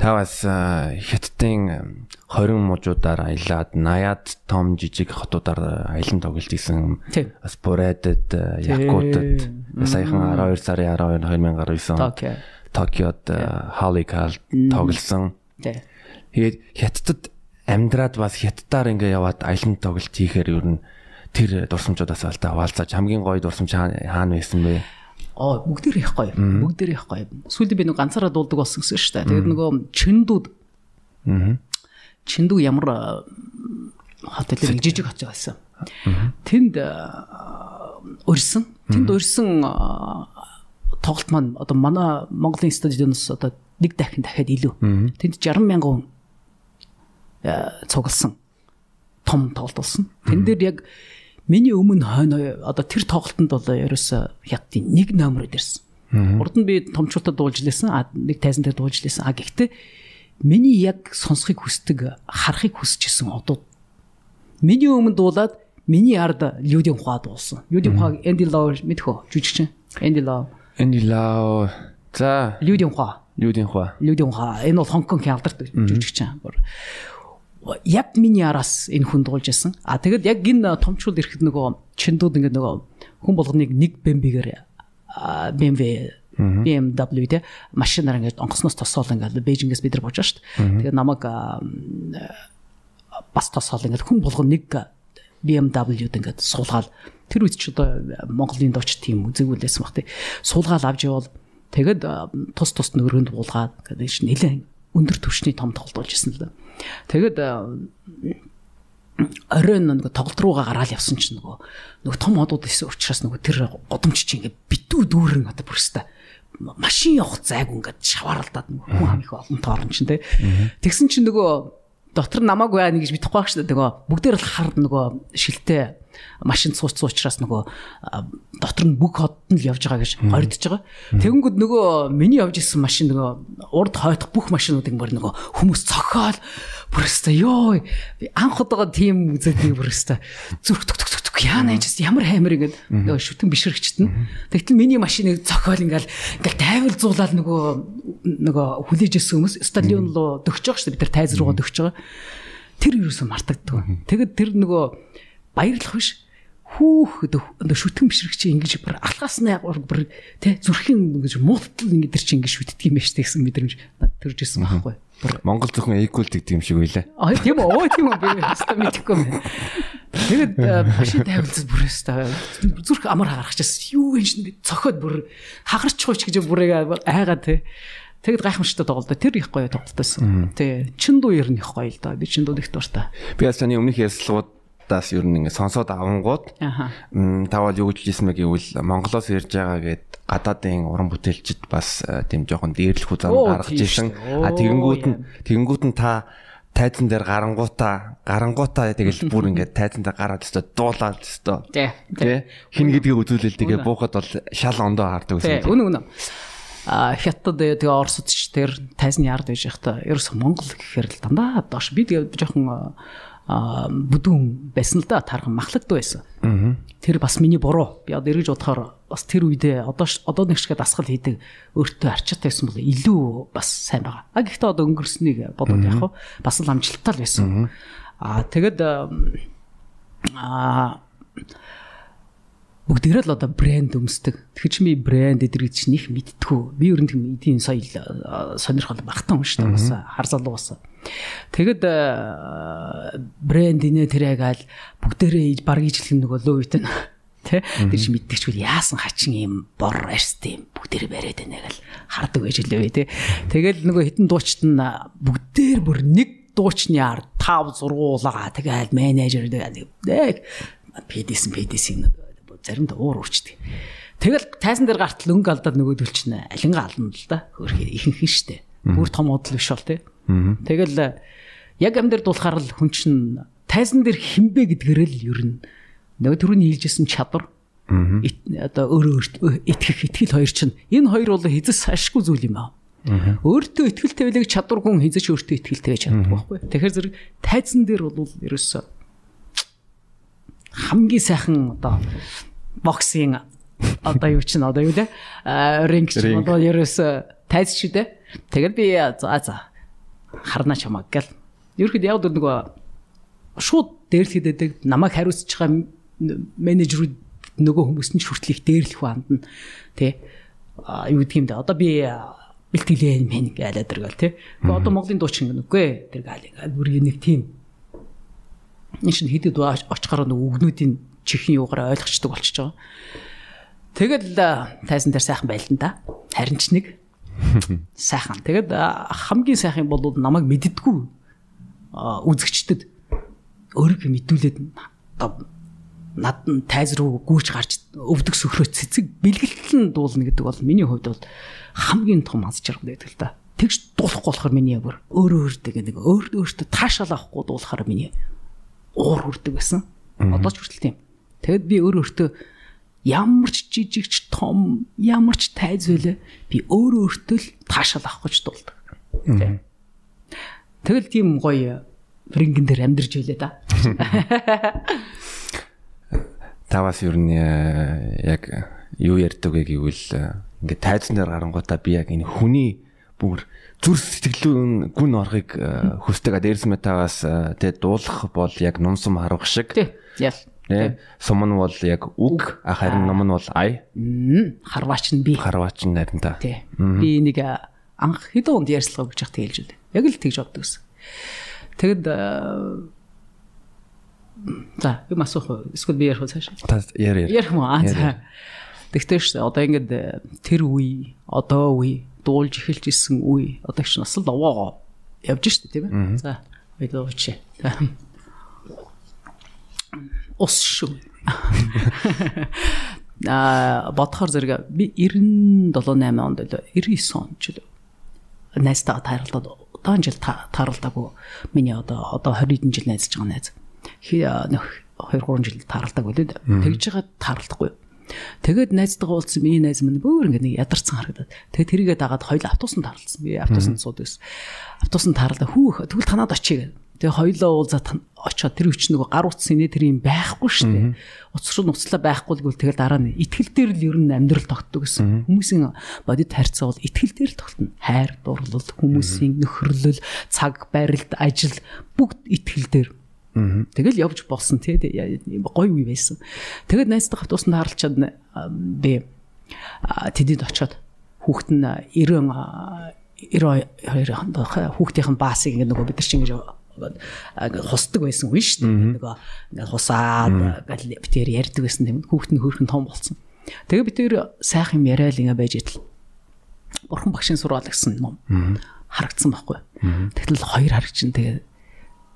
Та бас э, хятадын 20 мужуудаар аялаад 80-ад том жижиг хотуудаар аялан тоглож исэн. Бас Бурэдэд, э, Якутад, саяхан 12 сарын 12 2019 он Токио. Токиод Халикал тоглосон. Тэгээд хятадд амьдраад бас хятадаар ингээ яваад аялан тоглолт хийхээр ер нь тэр дурсамжуудаас алта хаваалцаж хамгийн гоё дурсамж хаана байсан бэ? Оо бүгдээр их гоё. Бүгдээр их гоё. Сүүлдээ би нэг ганцаараа дуулдаг болсон гэсэн шүү дээ. Тэгээд нөгөө чиндүүд Аа. чиндүү ямар а, хотелэр нэг жижиг хот байсан. Тэнд урьсан. Тэнд урьсан а, тоглолт маань одоо манай Монголын стадионоос одоо нэг дахин дахиад илүү. Тэнд 60 мянган хүн цугласан. Том тоглолт болсон. Тэн дээр яг миний өмнө хойно одоо тэр тоглолтод бол ерөөсө хятадын нэг номер дэрсэн. Урд нь би томчуудад дуулж лээсэн. Нэг тайзан дээр дуулж лээсэн. А гэхдээ миний яг сонсхийг хүсдэг, харахыг хүсчихсэн одууд. Миний өмнө дуулаад миний ард Людийн ухаа дуулсан. Людийн ухаа Энди Лоо мэдхөө жүжигчин. Энди Лоо, Энди Лао за Людийн ухаа, Людийн хва. Людийн ухаа. Энэ бол Хонконгийн алдартай жүжигчин. Яг миний араас энэ хүн дуулж байсан. А тэгэд яг энэ томчууд ирэхэд нөгөө чиндүүд ингээд нөгөө хүн болгоныг нэг бэмбигээр BMW BMW те машинаар ингээд онгоцноос тосоол ингээд Бээжингээс бид нар бууж шүү дээ. Тэгээд намайг бас тосоол ингээд хүн болгон нэг BMW-д ингээд суулгаал тэр үед ч одоо Монголын дооч тийм үзэгүүлсэн баг тий. Суулгаал авч явал тэгэд тус тус нөрөнд буулгаад ингээд ш нэлээд өндөр түвшний том тоглолт болж ирсэн л да. Тэгэд а, оройн нэг тоглолт руугаа гараал явсан чинь нөгөө нөгөө том одууд исэн учраас нөгөө тэр годомч чи ингээд битүү дүүрэн одоо бүрстэ машин явах зайг ингээд шавааралдаад нөгөө хүн ам их олон тоорн чинь те. Тэгсэн чинь нөгөө дотор намаагүй аа нэг гэж мэдхгүй байх шүү дээ. Нөгөө бүгдээр л хар нөгөө шилтэй машин сууц суучраас нөгөө дотор нь бүх хот нь л явж байгаа гэж гордож байгаа. Тэгэнгүүт нөгөө миний явж исэн машин нөгөө урд хойтох бүх машинуудыг бүр нөгөө хүмүүс цохоол бүрстэ ёо анх удаага тийм үзээд би бүрстэ зүрх түк түк түк яана яжс ямар хаймар ингээд нөгөө шүтэн бишрэгчт нь тэгтэл миний машиныг цохоол ингээл ингээл тайвал зуулаад нөгөө нөгөө хүлээж исэн хүмүүс стадион руу дөгч байгаа шүү дээ. Бид нар тайз руугаа дөгч байгаа. Тэр юусэн мартагддаг. Тэгэд тэр нөгөө баярлах биш хүүх одоо шүтгэн бишрэгч ингэж бүр алхаас нь бүр тэ зүрхийн ингэж муутал ингэ тэр чи ингэ шүтдэг юм байна штэ гэсэн мэдрэмж төрж исэн байхгүй. Бүр Монгол зөвхөн equal гэдэг юм шиг үйлээ. аа тийм үү оо тийм үү би хэвээр мэдэхгүй юм. Тэгээд э, машин тавилцсан бүрээс та зүрх амар харахчихсан. Юу вэ шин цохоод бүр хагарчихгүй ч гэж бүрээ айгаа те. Тэгэд гайхамшигтай тоглолт. Тэр их гоё тоглолтойсэн. Тий. Чин дуу ер нь их гоё л да. Би чин дуу их дуртай. Би бас таны өмнөх ярьцлагуудаас ер нь ингэ сонсоод авангууд Аха. та бол юу гэж хэлсэн мэ гэвэл Монголоос ирж байгаа гэд гадаадын уран бүтээлчд бас э, тийм жоохон дээрлэх үзам гаргаж ирсэн. А тэгэнгүүт нь тэгэнгүүт нь та тайзан дээр гарангуудаа гарангуудаа тэгэл бүр ингээд тайзан дээр гараад өстө дуулаад өстө Тий. хин гэдгийг үзүүлэл тэгээ буухад бол шал ондоо хардаг Тий. гэсэн. Үнэн үнэн. А хятад тэгээ Оросд ч тэр тайзны ярд байж байхдаа ерөөс Монгол гэхээр л дандаа доош би тэгээ жоохон а бүдүүн байсан л да тархан махлагд байсан. Тэр бас миний буруу. Би одоо эргэж бодохоор бас тэр үедээ одоо одоо нэг шиг дасгал хийдэг өөртөө арчаатай байсан бол илүү бас сайн байгаа. А гэхдээ одоо өнгөрснийг бодоод хав бас л амжилттай л байсан. А тэгэд а бүгдээрээ л одоо брэнд өмсдөг. Тэгэхээр чи би брэнд эдрийг чинь их мэдтгүү. Би ер нь тийм эдийн соёл а, сонирхол багтан хүн шүү дээ. Бас хар залуу бас. Тэгэд а, брэнд инэ тэр ягаал бүгдээрээ баг ижлэх нөгөө лөө үйт нь [LAUGHS] Тэ тэр чи мэддэгчгүй яасан хачин юм бор арьстай юм бүгдээрээ бариад байна гэл хардаг байж лээ тэ. Тэгэл нөгөө хитэн дуучт нь бүгдээр бүр нэг дуучны ард 5 зургуулгаа тэгэл менежер нэг педисэн педисэн заримдаа уур урчдаг. Тэгэл тайзан дээр гарт лөнгө алдаад нөгөөдөл чинь алинга ална л да. Хөөхөр ихэнх нь штэ. Бүр том удал биш бол тэ. Тэгэл яг амьдэр дуулахаар л хүн чинь тайзан дээр хинбэ гэдгээр л ер нь нөгөө түрүүний хэлжсэн чадвар одоо өөрөө өөртөө итгэх итгэл хоёр чинь энэ хоёр бол хизэс ашгүй зүйл юм аа. Өөртөө ихтэй байлэг чадвар хүн хизэж өөртөө ихтэй байж чаддаг байхгүй. Тэгэхээр зэрэг тайзан дээр бол ерөөсөө хамгийн сайхан одоо боксинг одоо юу чинь одоо юу лээ ринг Ринг. одоо ерөөсөө тайз шүү дээ. Тэгээд би за за. Харна чамаг гэл. Ерхэд яг л нөгөө шууд дээрлэхэд намайг хариуцж байгаа менежерүүд нөгөө хүмүүс нь ч хүртэл их дээрлэх банд нь тий юу гэдэг юм да одоо би бэлтгэлээ мэн гэлээ дэргээл тий одоо Монголын дуучин гэнэ үгүй тэр гал ингээд бүр нэг тийм. Энэ чинь хэдэд очихоор нөгөө үгнүүдийн чихний юугаар ойлгочдөг болчихж байгаа Тэгэл тайзан дээр сайхан байлдан да. Харин ч нэг [LAUGHS] сайхан. Тэгэд хамгийн сайхан бол намайг мэддгүү а, үзэгчдэд өөрийгөө мэдүүлээд одоо над нь тайз руу гүйж гарч өвдөг сөхрөө цэцэг бэлгэлтэн дуулна гэдэг бол миний хувьд бол хамгийн том аз жаргал байдаг л да. Тэгж дуулахгүй болохоор миний бүр өөрөө өөртөө нэг өөр өөртөө таашаал авахгүй дуулахаар миний уур хүрдэг байсан. Одоо ч хүртэл тийм. Тэгэд би өөр өөртөө ямар ч жижигч том ямар ч тайз байлаа би өөрөө өөртөө л таашаал авах гэж дуулдаг. Тэ. Тэгэл тийм гоё рингэн дээр амьдарч байлаа да. Та бас ер нь э, яг юу ярьдаг вэ гэвэл э, ингээд тайзан дээр гарангуудаа би яг энэ хүний бүр зүр сэтгэлүүн гүн орохыг э, хүсдэг. Дээрс метаваас тэ дуулах бол яг нумсум харух шиг. Тэ. Тэ. Сум нь бол яг үг, харин ном нь бол ай, Харваач нь би. харваач нь нарийн та. Тэ. Би нэг анх хэдэн онд ярьслага гэж хат хэлж үлээ. Яг л тэгж боддог гэсэн. Тэгэд за юм асуух уу? Эсвэл би ярих уу цааш? Та яар. Ярих муу. Аа, за. Тэгтээ ш одоо ингээд тэр үе, одоо үе, дуулж эхэлж исэн үе, одоо ч нас л овоогоо явж штэ тийм ээ. За. За. Ус шүү. [LAUGHS] Аа, бодохоор зэрэг би 97 8 онд л 99 онд ч л найзтайгаа тааралдаад удаан жил та- тааралдаагүй миний одоо одоо 20 хэдэн жил найзж байгаа найз. Нөх 2 3 жил тааралдааг үлээ. Тэгж байгаа тааралдахгүй. Тэгээд найзтайгаа уулзсан миний найз минь бүр ингэ нэг ядарсан харагдаад. Тэгээд тэрийгээ дагаад хоёул автобусанд тааралдсан. Би автобусанд суудаг. Автобусанд тааралдаа хүүх тэгвэл танаад очие гэдэг. Тэгээ хоёлоо уулзаад очоод тэр үуч нөгөө гар утсан инээ тэр юм байхгүй шүү дээ. Уцруу нуцлаа байхгүй л гэвэл тэгэл дараа нь итгэл дээр л ер нь амьдрал тогтдог гэсэн. Хүмүүсийн бодит харьцаа бол итгэл дээр л тогтно. Хайр, дурлал, хүмүүсийн нөхөрлөл, цаг, барилд, ажил бүгд итгэл дээр. Тэгэл явж болсон тий гоё үе байсан. Тэгэд найзтай автобусанд харалчаад би а, тэдэд очоод хүүхэд нь 90 а, 92 хонд хүүхдийн баасыг ингэ нөгөө бид нар чинь ингэж ингээд хусдаг байсан хүн шүү дээ. Нөгөө ингээд хусаад ингээд битээр ярьдаг байсан тийм хүүхэд нь хөөрхөн том болсон. Тэгээ би тэр сайхан юм яриа л ингээд байж идэл. Бурхан багшийн сургаал гэсэн ном харагдсан байхгүй. Тэгтэл хоёр харагчин тэгээ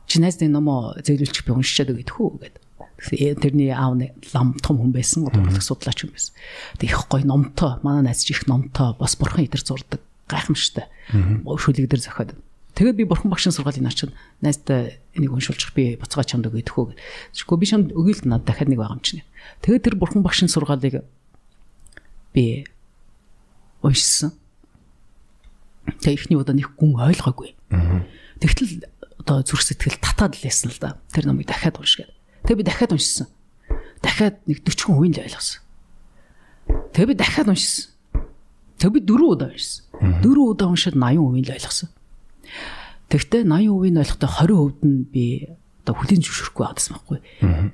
чи найз нэг номоо зөөлүүлчих би уншичаад өгöd хүү гэдэг. Тэгсэн тэрний аав нэг лам том хүн байсан, урлаг судлаач хүн байсан. Тэг их гоё номтой, манай найз их номтой, бас бурхан идэр зурдаг, гайхамшигтай. Шүлэг дээр зохиод. Тэгээд би бурхан багшийн сургаалыг наач найзтай энийг уншуулчих би буцаага чамд өгöd хөө. Тэгэхгүй би чамд өгье л надад дахиад нэг байгаа юм чинь. Тэгээд тэр бурхан багшийн сургаалыг би уншсан. Тэгээ ихний удаа нэг гүн ойлгоогүй. Тэгтэл одоо зүрх сэтгэл татаад л ясна л да. Тэр номыг дахиад уншгээд. Тэгээ би дахиад уншсан. Дахиад нэг 40 хүн үйл ойлгосон. Тэгээ би дахиад уншсан. Тэгээ би дөрөв удаа уншсан. Дөрөв удаа уншаад 80% л ойлгосон. Тэгтээ 80% нь ойлгохдоо 20% нь би одоо хүлийн зөвшөөрөхгүй байгаадсан байхгүй.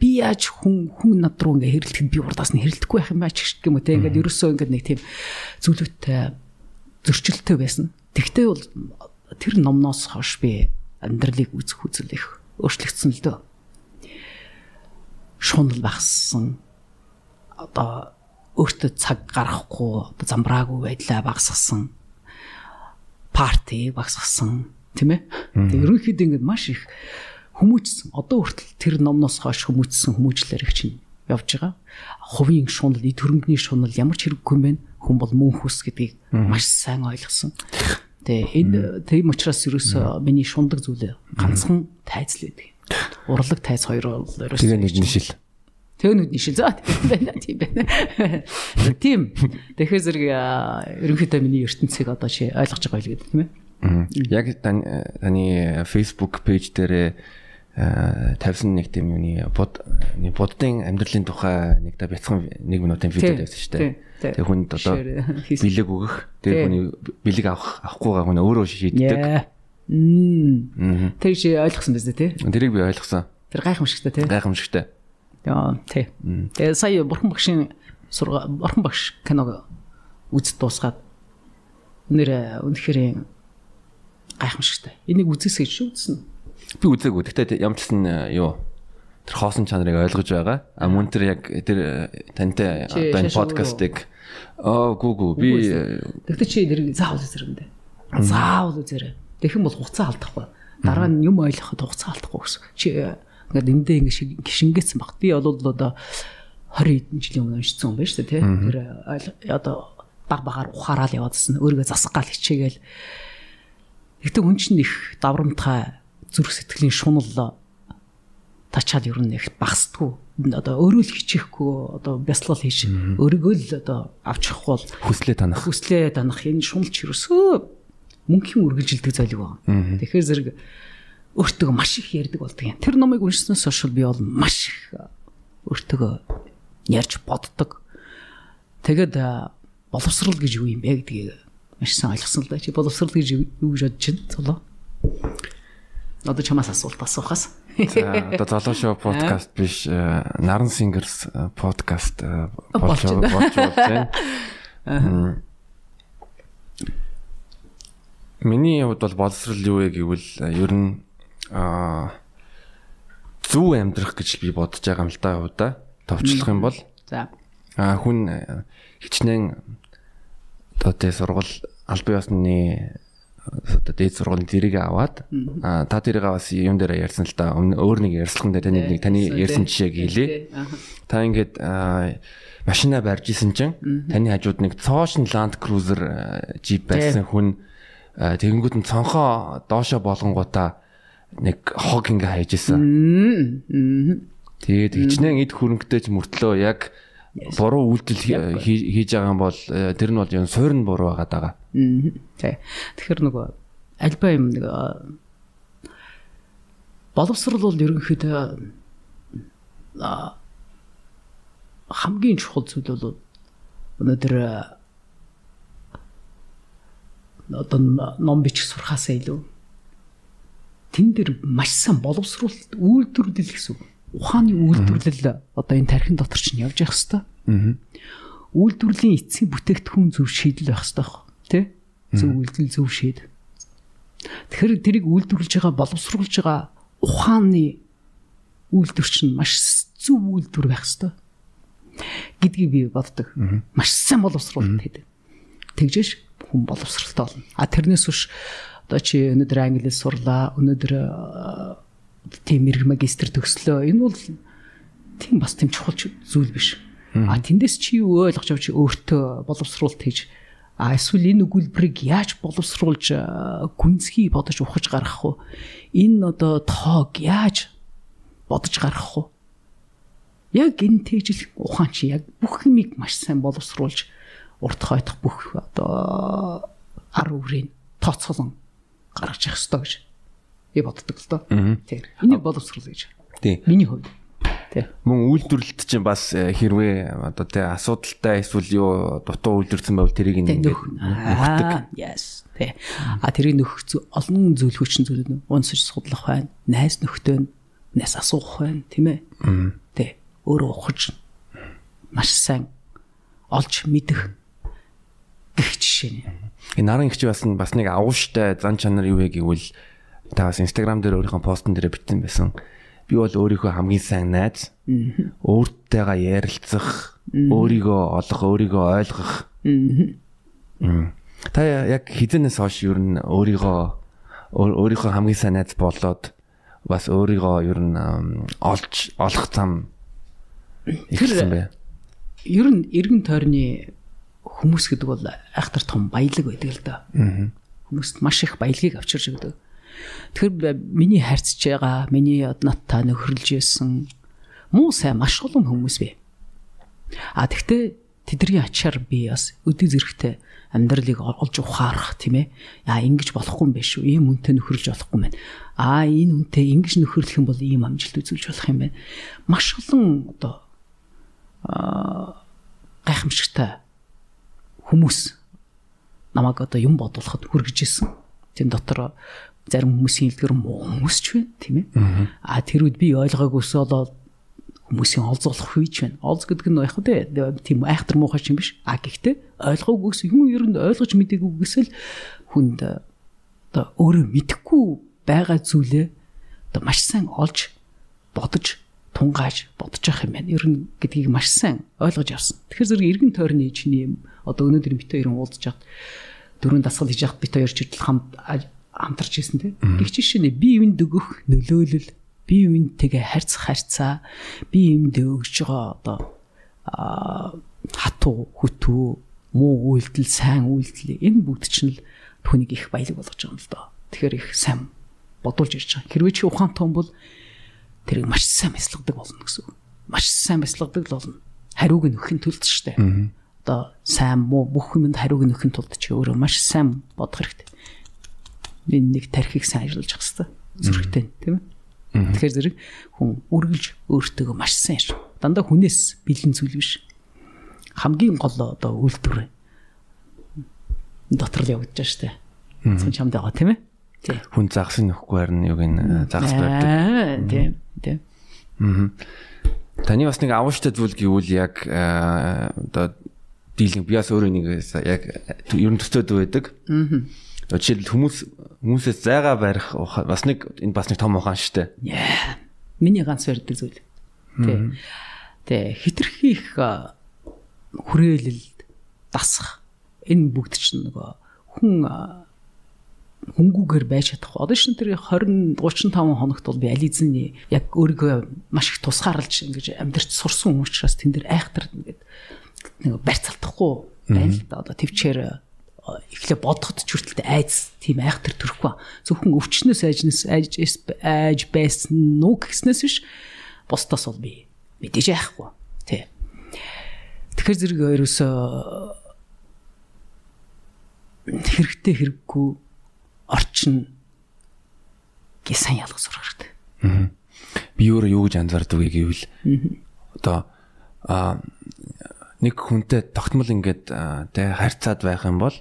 Би яаж хүн хүн над руу ингээ хэрэлдэхэд би урдаас нь хэрэлдэхгүй байх юм бач гэх юм уу те ингээд ерөөсөө ингээд нэг тийм зүйлүүдтэй зөрчилтэй байсан. Тэгтээ бол тэр номноос хойш би амьдралыг үзэх үзэл их өөрчлөгдсөн л дөө. Шунал багассан. Одоо өөртөө цаг гаргахгүй замбраагүй байдлаа багасгасан. Парти багасгасан тийм ээ. Тэгээ ерөнхийдөө ингээд маш их хүмүүжсэн. Одоо хүртэл тэр номноос хойш хүмүүжсэн хүмүүжлэр их чинь явж байгаа. Хувийн шунал, эд хөрөнгөний шунал ямар ч хэрэггүй юм бэ? Хүн бол мөн хүс гэдгийг маш сайн ойлгосон. Тэгээ энэ тийм учраас ерөөсөө миний шундаг зүйлээ ганцхан тайз л байдаг. Урлаг тайз хоёр бол ерөөсөө Тэгээ нэг нишил. Тэгээ нүд нишил заа тийм байна тийм байна. Тийм. Тэгэхээр зэрэг ерөнхийдөө миний ертөнцийг одоо чи ойлгож байгаа гэдэг тийм ээ. Яг таны Facebook пэйж дээр тавьсан нэг тийм юуны бод нэг буддын амьдралын тухай нэг та бяцхан нэг минутын видео тавьсан шүү дээ. Тэгээ хүнд одоо бэлэг өгөх, тэгээ хүний бэлэг авах авахгүйгаа хүн өөрөө шийддэг. Тэр чи ойлгосон биз дээ тий? Тэрийг би ойлгосон. Тэр гайхамшигтай тий? Гайхамшигтай. Тий. Тэгээ сая бурхан багшийн сурга бурхан багш киног үзд дуусгаад нэр үнэхээр гайхамшигтай. Энийг үзээсэй шүү үзсэн. Би үзээгүй. Гэхдээ ямар ч гэсэн юу тэр хоосон чанарыг ойлгож байгаа. А мөн тэр яг тэр тантай одоо энэ подкастыг аа гүү гүү би Тэгтээ чи нэр заавал үзэрэмдэ. Заавал үзэрэй. Тэхэн бол хуцаа алдахгүй. Дараа нь юм ойлгоход хуцаа алдахгүй гэсэн. Чи ингээд эндээ ингээд гიშингээсэн баг. Би бол одоо 20 хэдэн жилийн өмнө уншсан юм байна шүү дээ, тий. Тэр одоо баг багаар ухаарал яваадсэн. Өөрийгөө засах гал хичээгээл Гэтэ хүн чинь их даврамтгай зүрх сэтгэлийн шунал тачаад ер нь их багсдгүй. Одоо өөрөө л хичээхгүй одоо бясалгал хийж өөрийгөө л одоо авчих бол хүслээ танах. Хүслээ танах энэ шуналч ерөөсөө мөнхийн үргэлжилдэг золиг байна. Тэгэхээр зэрэг өөртөө маш их ярьдаг болдог юм. Тэр номыг уншсанаас хойш би бол маш их өөртөө ярьж боддог. Тэгэд боловсрал гэж юу юм бэ гэдгийг маш сайн ойлгосон л да. Чи боловсрал гэж юу гэж бодож байна? Цолоо. Одоо чамаас асуулт асуухаас. За одоо залуу шоу подкаст биш Наран Singers подкаст болж болж байна. [LAUGHS] Миний хувьд бол боловсрал юу вэ гэвэл ер нь аа зөв амьдрах гэж би бодож байгаа юм л да удаа товчлох юм бол. За. А хүн хичнээн одоо тэ сургал албан ёсны одоо дээд сургуулийн дэрийг аваад а та дэрийг аваас юм дээр ярьсан л да өөр нэг ярьслахын дээр таны нэг таны ярьсан жишээг хэлээ та ингээд машина барьж исэн чинь таны хажууд нэг цоошин Land Cruiser Jeep байсан хүн тэгэнгүүт нь цонхоо доошо болгонгуудаа нэг хог ингээ хайж исэн тэгээд хичнээн эд хөрөнгөтэй ч мөртлөө яг буруу үйлдэл хийж байгаа бол тэр нь бол юм суурь нь буруу байгаа даа. Тий. Тэгэхээр нөгөө альбаа юм нэг боловсрал бол ерөнхийдөө хамгийн чухал зүйл бол өнөөдөр одоо ном бичих сурхаасаа илүү тэн дээр маш сайн боловсруулалт үйлдвэрлэл гэсэн ухааны үйлдвэрлэл одоо энэ тархин дотор чинь явж явах хэвээр. Аа. Үйлдвэрлэлийн эцсийн бүтээгдэхүүн зөв шийдэл байх хэвээр тий? Зөв үйлдэл зөв шийд. Тэгэхээр тэрийг үйлдвэрлэж байгаа боловсруулж байгаа ухааны үйлдвэр чинь маш зөв үйлдвэр байх хэвээр гэдгийг би боддог. Маш сайн боловсруулалт хийдэг. Тэгжээш хүн боловсралтай болно. А тэрнээс биш одоо чи өнөөдөр англи сурлаа, өнөөдөр тийм мэрэг магистр төгслөө. Энэ бол тийм бас тийм чухал зүйл биш. А тэндээс чи юу ойлгож авч өөртөө боловсруулалт хийж А эсвэл энэ өгүүлбэрийг яаж боловсруулж гүнзгий бодож ухаж гаргах вэ? Энэ одоо тоог яаж бодож гаргах вэ? Яг энэ тэгжил ухаан чи яг бүх юмыг маш сайн боловсруулж урт хойтох бүх одоо ар үрийг тооцоолон гаргаж явах ёстой гэж би боддог л доо. Тийм. Энийг боловсруул гэж. Тийм. Миний хувьд. Тий. Мөн үйлдвэрлэлт чинь бас э, хэрвээ одоо тий асуудалтай эсвэл юу дутуу үйлдвэрсэн байвал тэрийг ингээд нөхдөг. Yes. Тий. А тэрийг нөхөх олон зүйл хүчин зүйлүүд унсаж судлах байна. Найс нөхдөд найс асуух байна, тийм ээ. Тий. Өөрөө ухаж маш сайн олж мэдэх гэх жишээ нь. Энэ нарын ихч бас бас нэг агууштай зан чанар юу вэ гэвэл та бас инстаграм дээр өөрийнхөө постн дээр бичсэн байсан би бол өөрийнхөө хамгийн сайн найз. Өөртөөгаа ярилцах, өөрийгөө олох, өөрийгөө ойлгох. Та яг хизэнээс хойш ер нь өөрийгөө өөрийнхөө хамгийн сайн найз болоод бас өөрийгөө ер нь олж олох зам ихсэн бэ. Ер нь эргэн тойрны хүмүүс гэдэг бол айхтар том баялаг байдаг л да. Хүмүүст маш их баялагийг авчирч өгдөг. Тэгэхээр миний харьцаж байгаа, миний надтай нөхөрлж байсан муу сайн маш олон хүмүүс бай. А тэгтээ тэдний ачаар би бас өдөө зэрэгтэй амьдралыг олж ухаарах тийм ээ. Аа ингэж болохгүй юм биш үү? Ийм үнтэй нөхөрлж болохгүй юм байна. Аа энэ үнтэй ингэж нөхөрлөх юм бол ийм амжилт үзүүлж болох юм байна. Маш олон одоо аа гайхамшигтай хүмүүс намайг одоо юм бодуулахад хүргэж исэн. Тэн дотор зарим хүмүүсийн хэлдгэр муу хүмүүс ч байна тийм ээ. А тэр үед би ойлгоогүйс болоод хүмүүсийн олзуулах үйч байна. Олз гэдэг нь яг үү тийм айхтар муухай юм биш. А гэхдээ ойлгоогүйс юм ер нь ойлгож мдэггүйгээс л хүнд одоо өөрөө мэдхгүй байгаа зүйлээ одоо маш сайн олж бодож тунгааж бодож явах юм байна. Ер нь гэдгийг маш сайн ойлгож авсан. Тэгэхээр зэрэг эргэн тойрны чиний юм одоо өнөөдөр бит хоёрын уулзж хат дөрөв дасгал хийж хат бит хоёр ч хамт хамтарч ирсэн те. Гэх жишээ нь би юунд өгөх нөлөөлөл, би юунд тэгээ харьцах харьцаа, би юунд өгж байгаа одоо хатуу, хөтөө, муу үйлдэл, сайн үйлдэл энэ бүгд чинь л түүнийг их баялаг болгож байгаа юм л доо. Тэгэхээр их сайн бодулж ирж байгаа. Хэрвээ чи ухаантай хүн бол тэрийг маш сайн мэслэгдэг болно гэсэн үг. Маш сайн мэслэгдэг л болно. Хариуг нь өгөхийн тулд ч тийм. Одоо сайн муу бүх юмд хариуг өгөхийн тулд чи өөрөө маш сайн бодох хэрэгтэй энэ нэг тархийг сайн ажиллаж явах хэрэгтэй. Зүрхтэй тийм ээ. Тэгэхээр зэрэг хүн үргэлж өөртөө маш сайн ш. Дандаа хүнээс бэлэн зүйл биш. Хамгийн гол одоо үйлдвэр дотор л явагдаж штэ. Цон чамд байгаа тийм ээ. Хүн загас нөхгүй харин юг ин загас барьдаг. Тийм. Тийм. Аа. Таны бас нэг авууштай зүйл гэвэл яг одоо дийлэн би бас өөрөө нэг яг ер нь төсөөд байдаг. Аа Жишээлбэл хүмүүс хүмүүсээс зайгаа барих бас нэг энэ бас нэг том ухаан шүү дээ. Яа. Миний ганц барьдаг зүйл. Тэ. Тэ хитрхи их хүрээлэл дасах энэ бүгд чинь нөгөө хүн хөнгүүгээр байж чадахгүй. Одоо шин тэр 20 35 хоногт бол би ализны яг өөрийгөө маш их тусгаарлаж ингэж амьдрч сурсан учраас тэн дээр айхтар ингээд нэг барьцалтахгүй байна л да. Одоо төвчээр эхлээ бодоход ч хүртэл айц тийм айхтар төрөхгүй. Зөвхөн өвчнөөс айжнаас айж айж байсан уу гэснээс биш бусдаас бол би мэдээж айхгүй. Тий. Тэгэхээр зэрэг ерөөсөө хэрэгтэй хэрэггүй орчин гээ сайн ялгаж сурах хэрэгтэй. Би өөрөө юу гэж анзаардаг вэ гэвэл одоо а нэг хүнтэй тогтмол ингээд тэ харьцаад байх юм бол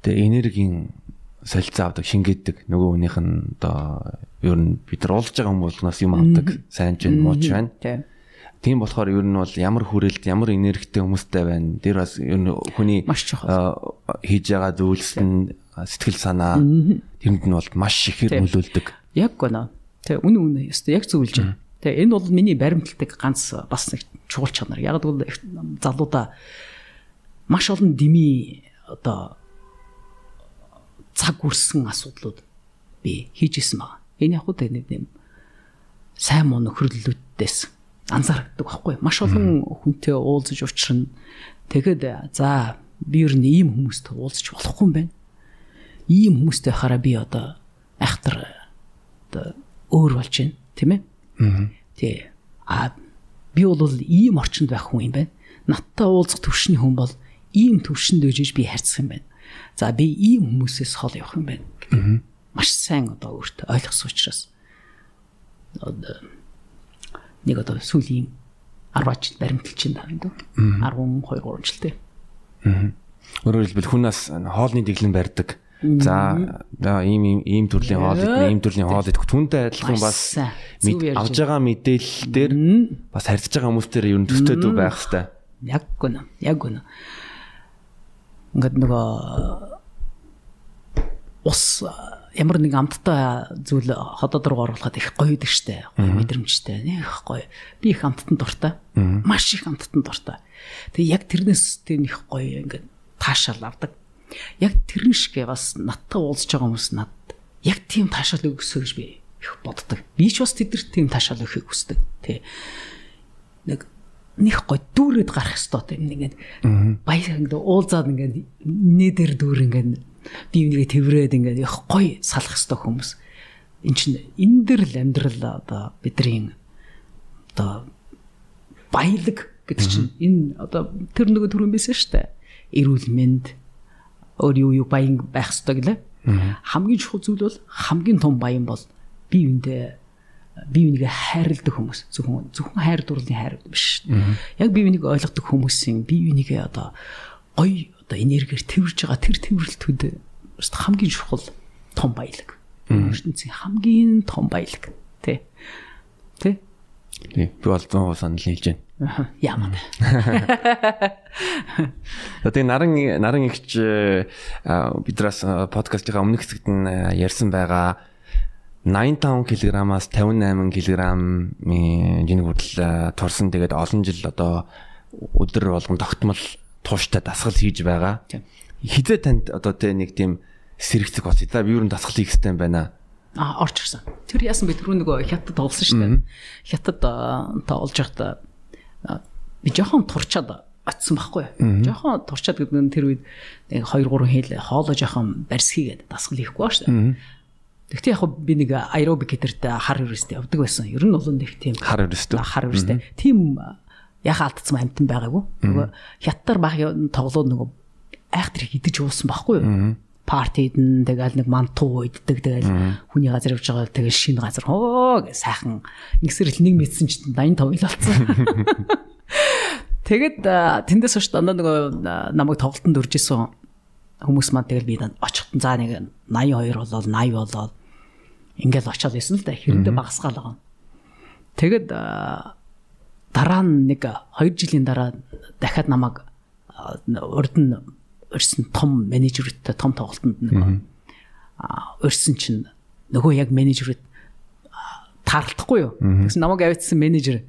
Тэгээ энергийн солилцоо авдаг, шингээдэг. Нөгөө хүнийх нь одоо ер нь бид нар уулзж байгаа хүмүүст юм авдаг. Сайн ч байна, муу ч байна. Тийм болохоор ер нь бол ямар хүрээлт, ямар энергитэй хүмүүстэй байна. Тэр бас ер нь хүний хийж байгаа зүйлс нь сэтгэл санаа тэрэнд нь бол маш ихээр нөлөөлдөг. Яг гэнэ. Тэг үнэ үнэ ёстой яг зөвлөж байна. Тэг энэ бол миний баримтлагдаг ганц бас нэг чухал чанар. Яг бол залуудаа маш олон дими одоо цаг үрсэн асуудлууд би хийжсэн байгаа. Энэ яг хөө нэг юм сайн муу нөхөрлөлүүдээс анзаардаг байхгүй. Маш олон хүнтэй уулзаж учрна. Тэгэхэд за би ер нь ийм хүмүүстэй уулзах болохгүй юм байна. Ийм хүмүүстэй хараа би одоо айхтар одоо өөр болж байна, тийм ээ? Тий. А би бол ийм орчинд байх хүн юм байна. Надтай уулзах төвшний хүн бол ийм төвшөнд дэжиж би харьцах юм байна. За би ийм хүмүүсээс хол явах юм байна. Маш сайн одоо өөртөө ойлгосон учраас нэг одоо сүүлийн 10 жил баримталж байна даа. 12 3 жилтэй. Өөрөөр хэлбэл хүнээс хоолны дэглэн барьдаг. За ийм ийм төрлийн хоол идэх, ийм төрлийн хоол идэх түнтэй адилхан бас авж байгаа мэдээлэл дээр бас харьцаж байгаа хүмүүстээр ер нь төстэй байх хэвээр. Яг гүн. Яг гүн. Ингээд нөгөө ус ямар нэг амттай зүйл ходоод руу оруулахад их гоё идэг штэ. Мэдрэмжтэй. Нэг гоё. Би их амттан дуртай. Маш их амттан дуртай. Тэгээ яг тэрнээс тийм их гоё ингээд таашаал авдаг. Яг тэрэн шигэ бас надтай уулзж байгаа хүмүүс над яг тийм таашаал өгсөө гэж би их боддог. Би ч бас тэдэрт тийм таашаал өгөхийг хүсдэг. Тэ. Нэг них гой дүүрээд гарах хэвээр тийм ингээд баяр ингээд уулзаад ингээд нээдэр дүүр ингээд бие бинийгээ тэрврээд ингээд их гоё салах хэвээр хүмүүс. Эн чинь энэ дэр л амьдрал одоо бидний одоо баялаг гэдэг чинь энэ одоо тэр нөгөө түрүүн байсан шүү дээ. Эрүүл мэнд өөр юу юу баян байх хэвээр гэлээ. Хамгийн чухал зүйл бол хамгийн том баян бол бие биендээ бие бинийг хайрладаг хүмүүс зөвхөн зөвхөн хайр дурлалын хайр биш. Яг бие бинийг ойлгодог хүмүүсийн бие бинийгээ одоо гоё одоо энергиэр тэрвэрж байгаа тэр тэрвэрлтүүд хамгийн чухал том баялаг. ертөнцийн хамгийн том баялаг. Тэ. Тий. Би бол 100% санал нийлж байна. Яамаа. [LAUGHS] Тэгээ наран наран ихч бидраас подкастынхаа өмнөх хэсэгт нь ярьсан байгаа 85 кг-аас 58 кг-ийн жинг хүртэл турсан тэгээд олон жил одоо өдөр болгон тогтмол тууштай дасгал хийж байгаа. Хизээ танд одоо тэ нэг тийм сэрэгцэг бос. За би юу н дасгал хийх юм байна. А орч ирсэн. Тэр яасан бэ түрүү нөгөө хятад тоглосон шүү дээ. Хятад тоглож байхдаа би жоохон турчаад очсон байхгүй. Жоохон турчаад гэдэг нь тэр үед 2 3 хэл хоолоо жоохон барьсхийгээд дасгал хийхгүй ба шүү дээ. Тэгтээ яг би нэг аэробик гитэрт хар юристтэй явдаг байсан. Ер нь бол нэг тийм хар юристтэй. Хар юристтэй. Тийм яха алдсан амтан байгаагүй. Нөгөө хятар баг тоглоод нөгөө айхтар идэж уусан байхгүй юу? Партид нь тэгэл нэг мантуу иддэг тэгэл хүний газар явж байгаа тэгэл шинэ газар хоо гэ сайхан ингэсэрэл нэг мэдсэн чинь 85 ил болсон. [LAUGHS] Тэгэд тэндээс хойш дандаа нөгөө намайг тоглолтод урж исэн хүмүүс маань тэгэл би очихтан за нэг 82 болоод 80 болоод ингээл очиод исэн л да хэрэндээ багасгаал байгаа. Тэгэд дараа нь нэг 2 жилийн дараа дахиад намайг урд нь өрсөн том менежертэй том тоглолтод нэг өрсөн чинь нөгөө яг менежерүүд таарлахгүй юу. Тэгсэн намайг авчихсан менежер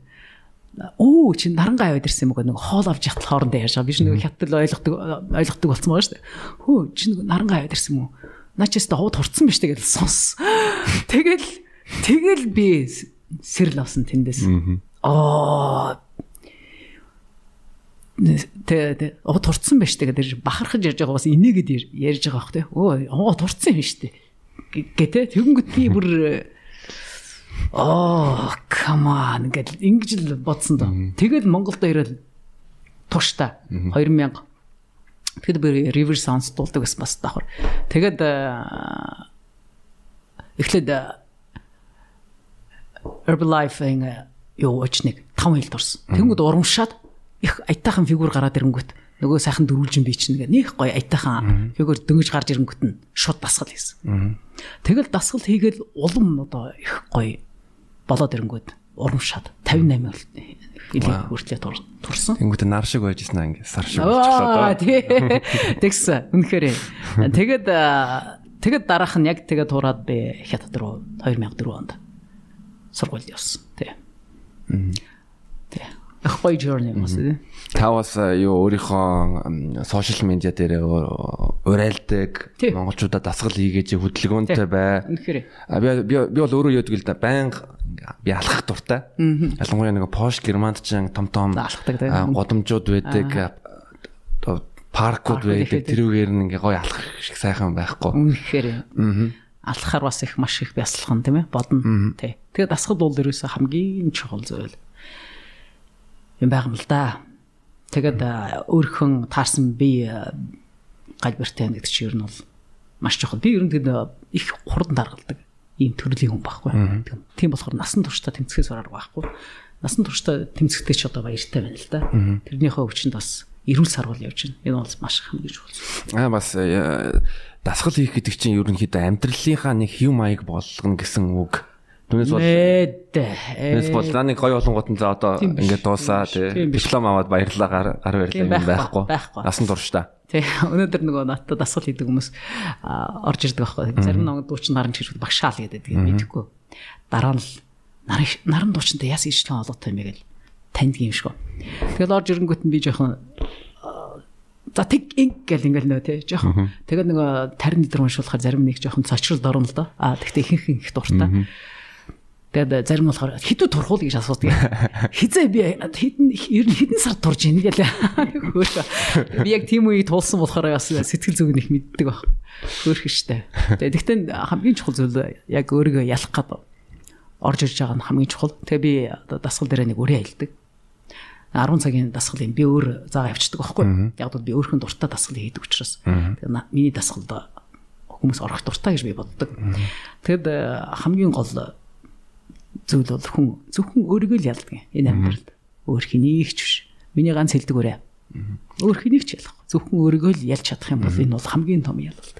оо чи нарангаа аваад ирсэн юм уу нэг хоол авч яхад хоорондоо ярьж байгаа. Би ч нэг хятад ойлгодог ойлгодог болсон байгаа шүү дээ. Хөө чи нэг нарангаа аваад ирсэн юм уу? Начаас та хууд хурцсан биз тэгэл сонс. Тэгэл тэгэл би сэрл авсан тэндээс. Аа тэ оо турцсан байж тээ гэдэг бахархаж ярьж байгаа бас инээгээд ярьж байгаа бах тэ өө оо турцсан юм штэ. Гэтэ тэгэнгүүт би бүр оо come on гэдэг ингэж л бодсон доо. Тэгэл Монголд ирэл тушта 2000 Тэгэхэд би river sounds дуулдаг бас бас давхар. Тэгээд эхлээд Herbalife-ийн юу очныг. 5 хил дурсан. Тэнгүүд урамшаад их аятайхан фигур гараад ирэнгүүт нөгөө сайхан дөрүүлжин бий чинь нэг гоё аятайхан фигур дөнгөж гарч ирэнгүүт нь шууд дасгал хийсэн. Тэгэл дасгал хийгээл улам одоо их гоё болоод ирэнгүүт урамшаад 58 илээ хүртлээ турсан. Тэнгүүтээ нар шиг байж гисэн аа ингэ сар шиг болчихлоо. Тэгсэн. Үнэхээр. Тэгээд тэгээд дараах нь яг тэгээд тураад би хятад руу 2004 онд сургуульд явсан. Тий. Тий. Ах гоё journey юм уу? Та бас юу өөрийнхөө сошиал медиа дээр урайлдаг монголчуудад дасгал хийгээч хөдөлгөөнтэй бай. Үнэхээр. Би би бол өөрөө яадаг л да байнга би алхах дуртай. Ялангуяа нэг Пош Германд ч том том годомжууд байдаг. паркууд байдаг. Тэрүүгээр нь ингээ гоё алхах шиг сайхан байхгүй. Үнэхээр. Алхахаар бас их маш их бясалхан тийм ээ бодно. Тий. Тэгээд дасгал бол ерөөсөө хамгийн чухал зүйл юм байгаа юм л да. Тэгээд өөрхөн таарсан би галбиртай байна гэдэг чинь ер нь бол маш чухал. Би ер нь тэгээд их хурдан даргалдаг ийм төрлийн хүн байхгүй. Тийм болохоор насан туршдаа тэмцэхээс бараар байхгүй. Насан туршдаа тэмцэхтэй ч одоо баяртай байна л да. Тэрнийхээ өвчнөд бас эрүүл сарвал явж байна. Энэ бол маш хамгийн чухал. Аа бас дасгал хийх гэдэг чинь ерөнхийдөө амьдралынхаа нэг хэв маяг болгоно гэсэн үг Түүнээс бол Түүнээс бол нэг гоё болонгууд нь за одоо ингээд дуусаа тий. Диплом аваад баярлалаа гар барилаа юм байхгүй. Насан туршдаа. Тий. Өнөөдөр нөгөө надад дасгал хийдэг хүмүүс орж ирдэг байхгүй. Зарим нэг дуучин наран чирхүүд багшаал гэдэг тийм мэдэхгүй. Дараа нь наран дуучинтай яс ижилхэн олоотой юм бэ гэл танд юм шиг. Тэгэл орж ирэнгүүт нь би жоохон За тэг инг гэл ингээл нөө тий жоохон. Тэгээд нөгөө тарин дээр уншуулахаар зарим нэг жоохон цочрол дорно л доо. Аа тэгтээ ихэнх их дуртай. Тэгээд зарим болохоор хідүү турхуул гэж асуудаг. [LAUGHS] Хизээ би хідэн ер нь хідэн сар турж ийн гэлээ. [LAUGHS] Би яг тийм үед туулсан болохоор бас сэтгэл зүг нэг мэддэг баг. Хөөх штэ. Тэгээд тэгтээ хамгийн чухал зүйл яг өөрийгөө ялах гад орж ирж байгаа нь хамгийн чухал. Тэгээ би дасгал дээр нэг өрөө аялдаг. 10 цагийн дасгал юм. Би өөр заа авчдаг байхгүй. Яг бол би өөрхөн дуртай дасгал хийдэг учраас. Тэгээд миний дасгалд хүмүүс орох дуртай гэж би боддог. Тэгэд хамгийн гол зүйл бол хүн зөвхөн өөрийгөө л ялдаг энэ амьдралд. Өөр хэнийг ч биш. Миний ганц хэлдэг өрөө. Өөр хэнийг ч ялах. Зөвхөн өөрийгөө л ялж чадах юм бол энэ бол хамгийн том ялалт.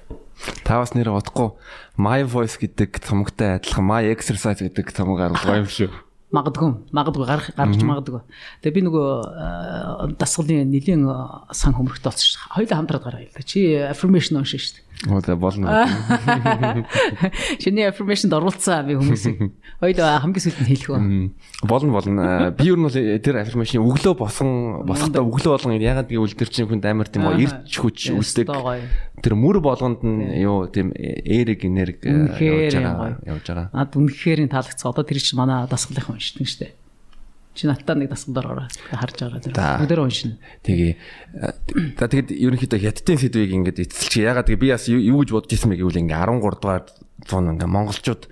Та бас нэр бодохгүй My Voice гэдэг цомогтой адилхан My Exercise гэдэг цомог гаргав юм шүү. [LAUGHS] Магадгүй, магадгүй гарах гарч магадгүй. Тэгээ би нөгөө дасгалын нэлийн сан хөмөрхт болсон шүү. Хоёулаа хамтраад гараа хэлдэг. Чи affirmation уншин шүү дээ. Одоо болно. [LAUGHS] Чиний affirmation-д оруулсан би хүмүүсийг. Хоёул хамгийн сүүлд нь хэлэх үү? Болно болно. Би ер нь бол тэр affirmation өглөө босон босохдоо өглөө болгон ягаад гэвэл тэр чинь хүнд амар тийм ирч хүч үүсдэг. Тэр мөр болгонд нь юу тийм эрэг энерги явж байгаа явж байгаа. Ад үнэхээр таалагдсан. Одоо тэр чинь манай дасгалынхан уншдаг шүү дээ. Чи надтай нэг дасгалдаар ороо харж байгаа. Өдөр уншина. Тэгээ. За тэгэд ерөнхийдөө хятадын сэдвийг ингээд эцэлчих. Ягаад гэвэл би бас юу гэж бодож ирсэн бэ гэвэл ингээд 13 дугаар зуун ингээд монголчууд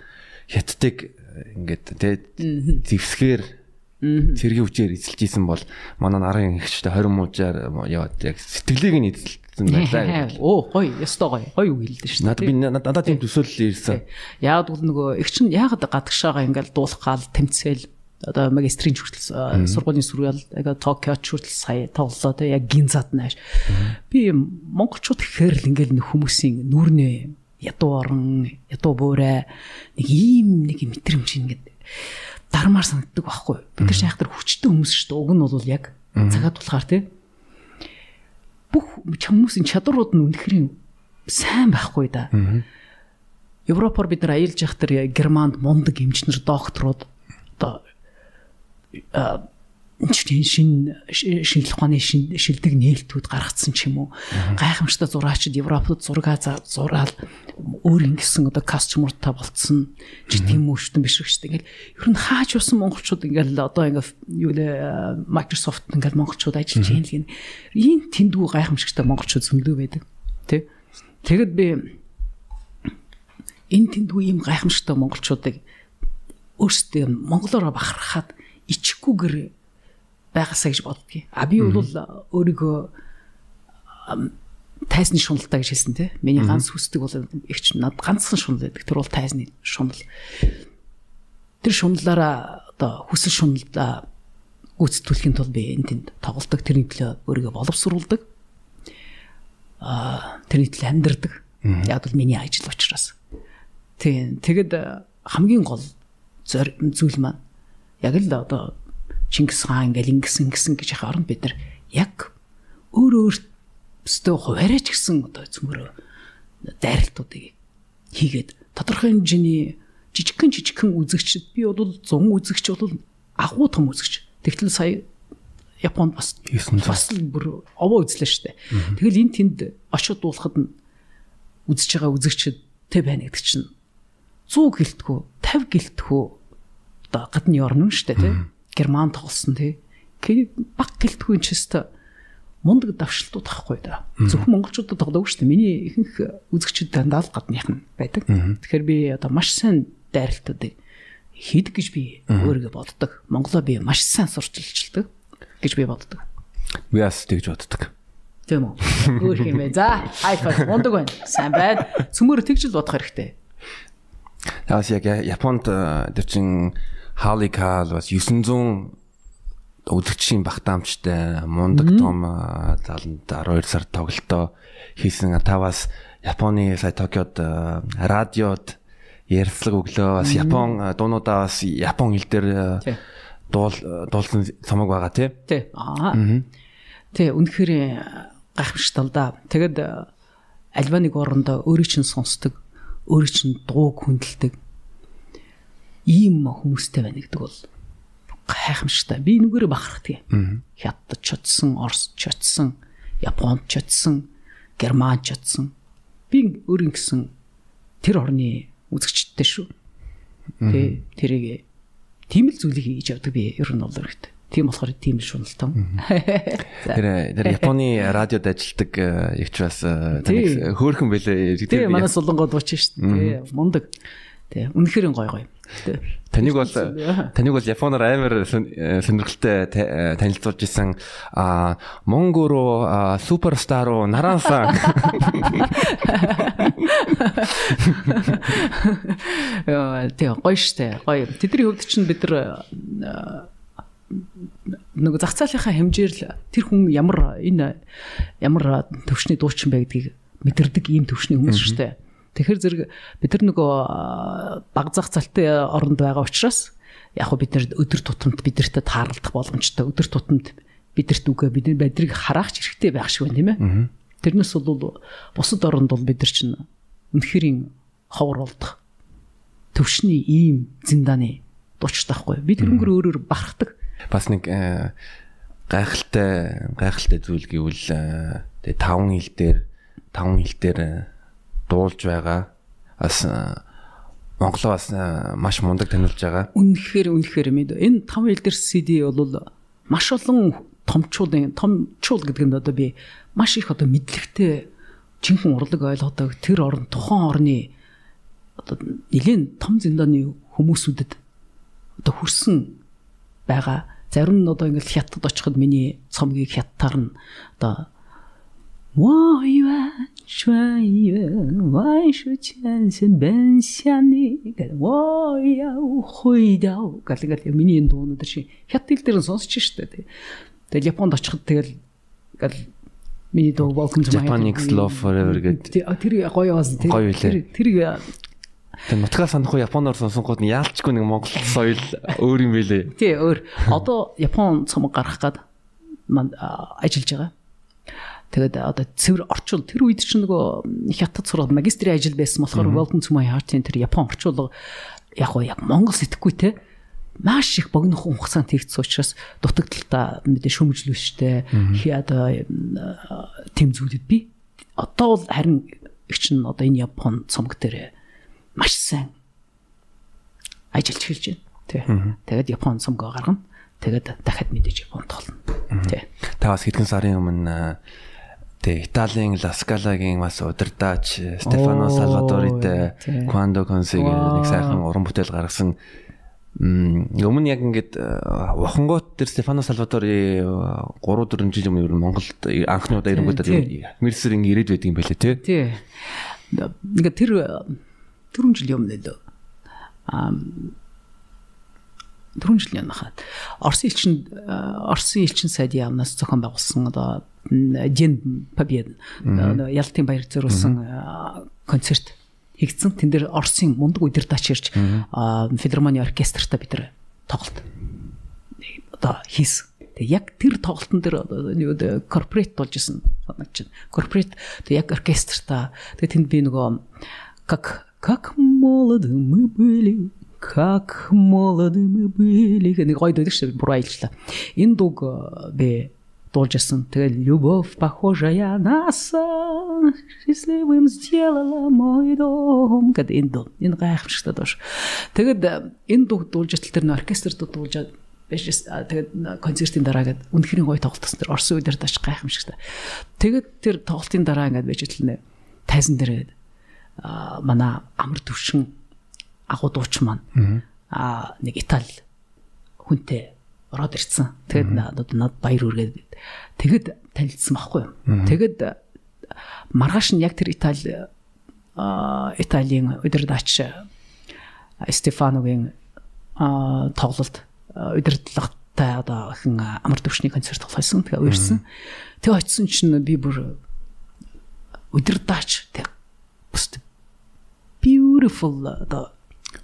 хятадыг ингээд тэ зевсгээр цэргийн хүчээр эзэлж исэн бол манай нарын ихчтэй 20 муужаар яваад яг сэтгэлийг нь эзэлсэн байлаа. Оо гоё, ёстой гоё. Гоё үг хэлдэж шин. Надад би надад тийм төсөөлөл ирсэн. Яг бол нөгөө их чин ягаад гадагшаага ингээл дуулах гал тэмцээл одоо магистрийн хүртэл сургуулийн сүрэл яг Токиод хүртэл сая тоглолоо те яг гинзад нааш. Би монголчууд гэхээр л ингээл нэг хүмүүсийн нүрнээ ядуу орон ядуу буурай нэг ийм нэг мэдрэмж ингээд дармаар санагддаг байхгүй. Бид нар шахтар хүчтэй хүмүүс шүү дээ. Уг нь бол яг цагаат болохоор те бүх хүмүүсийн чадрууд нь үнэхээр сайн байхгүй да. Европоор бид нар аялж явах тэр Германд мундаг эмчнэр докторууд чинь шин шинжлэх ухааны шилдэг нээлтүүд гаргацсан ч юм уу гайхамшигтай зураачид Европод зураг зураал өөр ингэсэн одоо кастомертай болцсон ч тийм өвчтөн биш дээ. Ингээл ер нь хааж усан монголчууд ингээл одоо ингээл юу нэ Microsoft ингээл монголчууд ажиллаж ийм л ийм тэндүү гайхамшигтай монголчууд зөндөө байдаг. Тэ? Тэгэд би энэ тэндүү ийм гайхамшигтай монголчуудыг өөрсдөө монголоор бахархаад ичхгүйгээр байгаасаа гэж боддгийг. А би бол өөрийгөө тайзны шуналтай гэж хэлсэн те. Миний ганц хүсдэг бол ихч над ганцхан шунал байдаг. Тэр бол тайзны шунал. Тэр шуналаараа одоо хүсэл шуналдаа гүйцэтгүүлэхийн тулд би энэ тэнд тоглолдог тэрний төлөө өөрийгөө боловсруулдаг. Аа тэрний төлөө амьдардаг. Яг бол миний ажил учраас. Тийм. Тэгэд хамгийн гол зүйл маань яг л одоо Чингис хаан ингээл ингэсэн ингэсэн гэж харна бид нар яг өөр өөртөө хуваараач гэсэн одоо цөмөрөө дайралтуудыг хийгээд тодорхой хэмжээний жижигхэн жижигхэн үзэгчд би бол 100 үзэгч бол агуу том үзэгч. Тэгтэл сая Японд бас бас бүр овоо үзлээ штэ. Тэгэл эн тэнд очиод дуулахад нь үзэж байгаа үзэгчтэй байна гэдэг чинь 100 гэлтгүү 50 гэлтгүү одоо гадны орно штэ тий. Герман тоглосон тий. Баг гэлтгүү энэ ч өстө мундаг давшилтууд ахгүй да. Зөвхөн монголчуудад тоглоог шүү дээ. Миний ихэнх үзэгчид дандаа л гадных нь байдаг. Тэгэхээр би одоо маш сайн дайралтуудыг хийдэг гэж би өөрийгөө боддог. Монголоо би маш сайн сурчилчилдаг гэж би боддог. Би бас тэгж боддог. Тийм үү. Өөр юм бэ. За, хайфа мундаг байна. Сайн байна. Цөмөр тэгж л бодох хэрэгтэй. Таас яг Японд тэр чин Халикал бас 900 өдөгчийн багтаамжтай мундаг том заланд 12 сар тоглолтоо хийсэн. Та бас Японы сая Токиод радиод ярьцлага өглөө бас Япон дуунуудаа бас Япон хэл дээр дуул дуулсан цомог байгаа тий. Тий. Аа. Тий, үнэхээр гайхамшигтай л да. Тэгэд альва нэг орондоо өөрийг чинь сонсдог, өөрийг чинь дууг хүндэлдэг ийм хүмүүстэй байна гэдэг бол гайхамшигтай. Би нүгээрээ бахархдаг. Хятад чодсон, Орос чодсон, Японд чодсон, Герман чодсон. Би өөр ингэсэн тэр орны үзэгчтэй шүү. Тэ тэрийг тийм л зүйлийг хийж явдаг би ер нь бол хэрэгтэй. Тийм болохоор тийм л шуналтай. [LAUGHS] Тэр тэр Японы радиод ажилладаг ягч бас таныг хөөхөн байлээ. Тийм манай солонгод ууч шүү дээ. Мундаг. Тэ үнэхээр гой гой. Таныг бол таныг бол Японоор амар сонирхолтой танилцуулж исэн а Монго руу суперстар руу нараасан. Яа тий гоё штэ гоё. Тэдний хувьд чинь бид нар нэг зах зээлийнхаа хэмжээр л тэр хүн ямар энэ ямар төвшний дуучин бай гэдгийг мэдэрдэг ийм төвшний хүмүүс шүү дээ. Тэгэхээр зэрэг бид нар нөгөө баг зах залтай оронд байгаа учраас яг бид нар өдөр тутамд бидэртээ тааралдах боломжтой өдөр тутамд бидэрт үгээ бидний байдрыг хараач хэрэгтэй байх шиг байна тийм ээ. Тэрнээс бол бусад оронд бол бид нар чинь үнэхэрийн ховор болдох төвшний ийм зиндааны дуучтай байхгүй. Би тэрнгэр өөрөөр бахархдаг. Бас нэг гайхалтай гайхалтай зүйл гэвэл тэгээ таван хил дээр таван хил дээр дуулж байгаа. Бас Монголоо бас маш мундаг танилж байгаа. Үнэхээр үнэхээр мэд. Энэ 5 хил дээр CD бол маш олон томчуудын томчуул гэдэг нь одоо би маш их одоо мэдлэгтэй жинхэнэ урлаг ойлгодог тэр орн тухайн орны одоо нэгэн том зиндааны хүмүүсүүдэд одоо хүрсэн байгаа. Зарим нь одоо ингээл хятад очиход миний цомгийг хятадаар нь одоо 我愿穿越万水千山奔向你我要回到гэл гэл миний энэ дуунууд шиг хят хэл дээр нь сонсч штэ тий. Тэгэл Японд очиход тэгэл гэл миний дуу Welcome to my Japanese Love Forever гэдэг. Тэр гоё бас тий. Тэр тэр Тэг нутгаа санахгүй японоор сонсонгууд нь яалчгүй нэг монгол соёл өөр юм байлээ. Тий, өөр. Одоо Япон цомог гарах гад ажиллаж байгаа. Тэгээд одоо цэвэр орчуул тэр үед чинь нөгөө хятад сураад магистрийн ажил байсан болохоор to my heart-ийн тэр Япон орчуулга яг уу яг Монгол сэтгэхгүй те маш их богино хугацаанд хийгдсэн учраас дутагдaltaа мэдээ шөмжлөштэй одоо тэм зүйлүүд би одоо бол харин их чинь одоо энэ Япон цомог дээр маш сайн ажиллаж эхэлж байна. Тий. Тэгээд Япон цомгоо гаргана. Тэгээд дахиад мэдээж Японд толно. Тий. Та бас хэдхэн сарын өмнө Тэ Италийн Ласкалагийн бас удирдаач Стефано Салвадорид Quando Consiglio нэг сайхан уран бүтээл гаргасан өмнө яг ингээд Вохонгот тэр Стефано Салвадори 3 4 жил өмнө ер нь Монголд анхны удаа ирэнгүүтээ Мерсер ингэ ирээд байдаг юм байлээ тий. Тий. Ингээд тэр 4 жил өмнө л аа 4 жил янаха. Орсын элчин Орсын элчин сайдын яамнаас зохион байгуулсан одоо Ден Побед Ялтын баяр зориулсан концерт хийгдсэн. Тэн дээр Орсын мундаг удирдаач ирж филармони оркестртаа бид нар тоглолт одоо хийсэн. Тэг яг тэр тоглолтын дээр юу корпорат болж исэн санагч. Корпорат тэг яг оркестрта тэг тэнд би нөгөө как как молоды мы были как молоды мы были нэг гоё дээд шүү буруу аялчлаа. Энэ дуг би дуулж исэн. Тэгээд любовь похожая на сон счастливым сделала мой дом гэдэг энэ дуг. Энэ гайхамшигтай дууш. Тэгээд энэ дуг дуулж атал тэр оркестрт дуулжаад биш тэгээд концертын дараа гээд үнэхээр гоё тоглолтсон тэр Орсын үедэр тач гайхамшигтай. Тэгээд тэр тоглолтын дараа ингээд байж тэлнэ тайзан дээр аа манай амар төвшин агуу дууч маань аа нэг Итали хүнтэй ороод ирсэн. Тэгээд надад над баяр үргээд тэгэд танилцсан байхгүй юу. Тэгэд маргааш нь яг тэр Итали Италийн удирдаач Стефаногийн аа тоглолт удирдлагатай одоо хэн амар төвшний концерт тоглосон. Тэгээ уурсан. Тэгээ очисон чинь би бүр удирдаач тэг beautiful одоо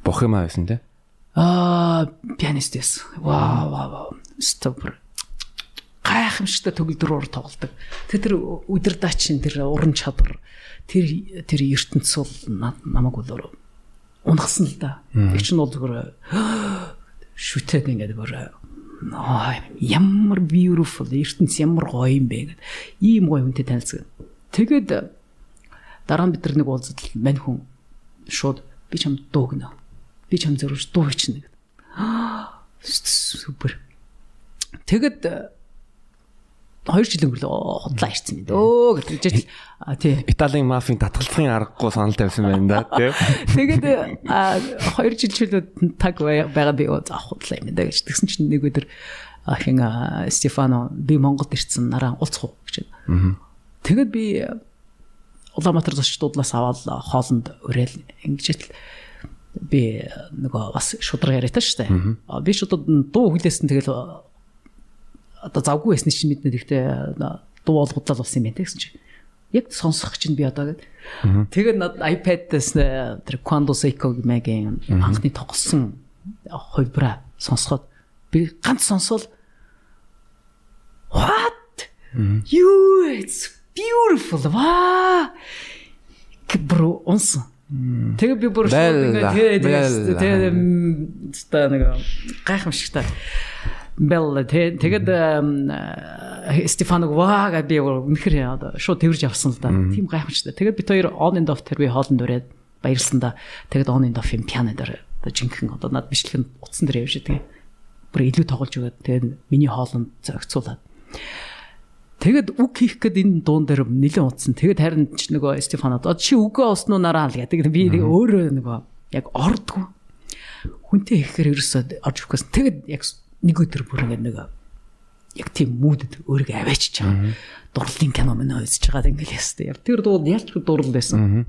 бох юм байсан те аа пианист яс вау вау стопер гайхамшигтай төгөлдрөөр тоглодог. Тэгээ тэр удирдаачин тэр уран чадвар тэр тэр ертөнц бол намайг бол унахсан л да. Тэр чинь бол зүгээр [GASPS] шүтээд ингээд бүр ямар beautiful ертөнц ямар гоё юм бэ гэд ийм гоё хүнтэй танилцсан. Тэгээд дараа нь бид нар нэг уулзалт мань хүн шууд би чам дуугна. Би чам зөрөж дуу хийчихнэ гэд. Супер. Тэгэд хоёр жил өнгөрлөө худлаа ирсэн юм дөө гэж хэлж тий Италийн мафийн татгалзахын аргагүй санал тавьсан байна да тий Тэгээд хоёр жил чөлөө таг байгаа би за худлаа юм да гэж тэгсэн чинь нэг өдөр хин Стефано би Монголд ирсэн нараа уулзах уу гэж. Тэгээд би Улаанбаатар зочдлуудаас аваад хоолнд уриал ингэж л би нөгөө бас шудраг яриатай шүү дээ. Би шууд дуу хүлээсэн тэгэл одоо завгүй байсны чинь бид нэгтэй дуу олгодлал болсон юм байна гэсэн чинь. Яг сонсох чинь би одоо гээд тэгээд над iPad-аас тэр Quando Seiko маягийн анхны тоглосон хувьбараа сонсоход би ганц сонсвол what? You it's beautiful. Ваа! Бро онсон Тэгээ би бүр шууд ингээд тэгээд тэгээд тэгээд нэг гайхамшигтай Белла тэгээд Стефаног ваага би үнэхээр одоо шууд тэрж авсан л да. Тийм гайхамшигтай. Тэгээд бид хоёр on and off тэр би хоолнд өрөөд баярлсан да. Тэгээд on and off юм пиано дээр одоо жинхэнэ одоо над бичлэг нь утсан дээр явж байгаа. Бүр илүү тоглож өгөөд тэгээд миний хоолнд зохицуулаад. Тэгэд үг хийх гээд энэ дуун дээр нэлээд утсан. Тэгэд харин ч нөгөө Стефан одоо чи үгээ олсноо нараа л гэдэг. Би өөрөө нөгөө яг ордгоо. Хүнтэй ихээр ерөөсөө орж өгөхөөс тэгэд яг нэг өдөр бүр ингээд нэг яг тийм муудэд өөрийгөө аваачиж байгаа. Дурлалын кино мөн үзэж байгаад ингээд ястай. Тэр дууд ялч дурлал байсан.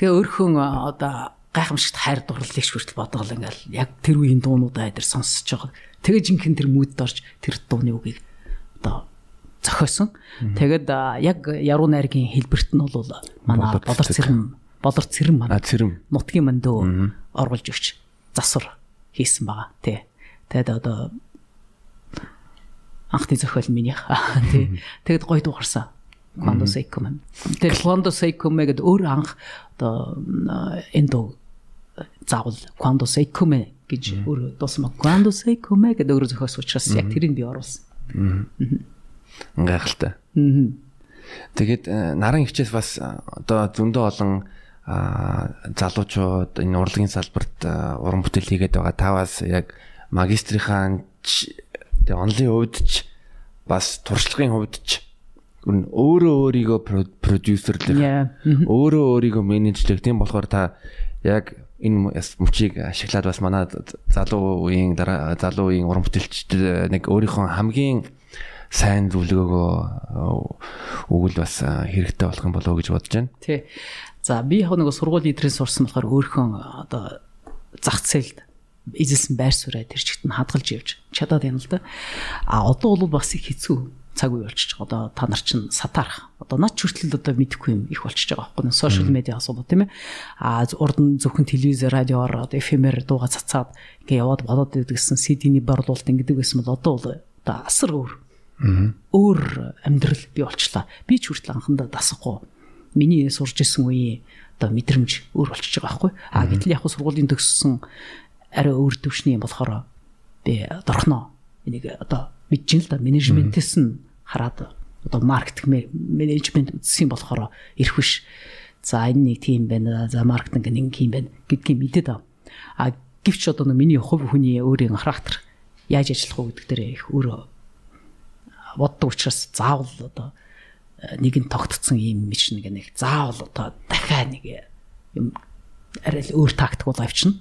Тэгээ өөрхөн одоо гайхамшигт хайр дурлалыг хүртэл бодгол ингээл яг тэр үеийн дуунуудаа дээр сонсож байгаа. Тэгээ жинхэнэ тэр муудэд орж тэр дууны үгийг одоо зохиосон. Тэгээд яг яруу найргийн хэлбэрт нь бол манай болор цэрэм болор цэрэм манай нутгийн мандөө оруулж өгч засвар хийсэн байгаа. Тэ. Тэгээд одоо анхны зохиол минийх. [LAUGHS] Тий. Тэгэд гоё. Quando sei come. Тэр quando sei come гэдэг өөр анх одоо энэ дуу заавал quando sei come гэж өөр ба quando sei come гэдэг өөр зохиос учраас яг тэрийг би оруулсан. Гайхалтай. Тэгээд наран хичээс бас одоо зөндөө олон залуучууд энэ урлагийн салбарт уран бүтээл хийгээд байгаа. Таваас яг магистрийнхаа тэгээ онлын хувьд ч бас туршлагын хувьд ч өөрөө өөрийгөө продюсерлэх өөрөө өөрийгөө менежлэх тийм болохоор та яг энэ мөчийг ашиглаад бас манай залуу үеийн дараа залуу үеийн уран бүтээлчд нэг өөрийнхөө хамгийн сайн зөвлөгөөгөө өгвөл бас хэрэгтэй болох юм болоо гэж бодож байна. Тий. За би яг нэг сургуулийн лидерээс сурсан болохоор өөрийнхөө одоо зах зээлд эзэлсэн байр сууриа тэр чигт нь хадгалж явж чадаад байна л да. А одоо бол бас их хэцүү. цаг үе байгаа. Одоо та нар чинь сатаарах. Одоо над хүртэл одоо мэдэхгүй юм их болчихж байгаа байхгүй юу? Сошиал медиа асуудал тийм ээ. Аа урд нь зөвхөн телевиз, радиоор, одоо FM-ээр дууга цацаад ингээ яваад болоод идэгсэн CD-ний борлуулалт ингэдэг байсан бол одоо бол одоо асар өөр. Өөр амьдрал бий болчлаа. Би ч хүртэл анхандаа дасахгүй. Миний сурж исэн үеийн одоо мэдрэмж өөр болчихж байгаа байхгүй. А гэтэл яг сургуулийн төгссөн арай өөр төвшний юм болохоор би дорхноо энийг одоо мэдж л да менежментээс нь хараад одоо маркетинг менежмент үзсэн болохоор ирэх биш. За энэ нэг тийм байна. За маркетинг нэг юм байна гэдгийг мэдээд ав. А гэвч одоо миний хувь хүний өөрийн характер яаж ажиллах уу гэдэг дээр их өөр боддог учраас заавал одоо нэг нь тогтцсон юм биш нэг нэг заавал одоо дахиад нэг юм арай л өөр тактик бол авчна.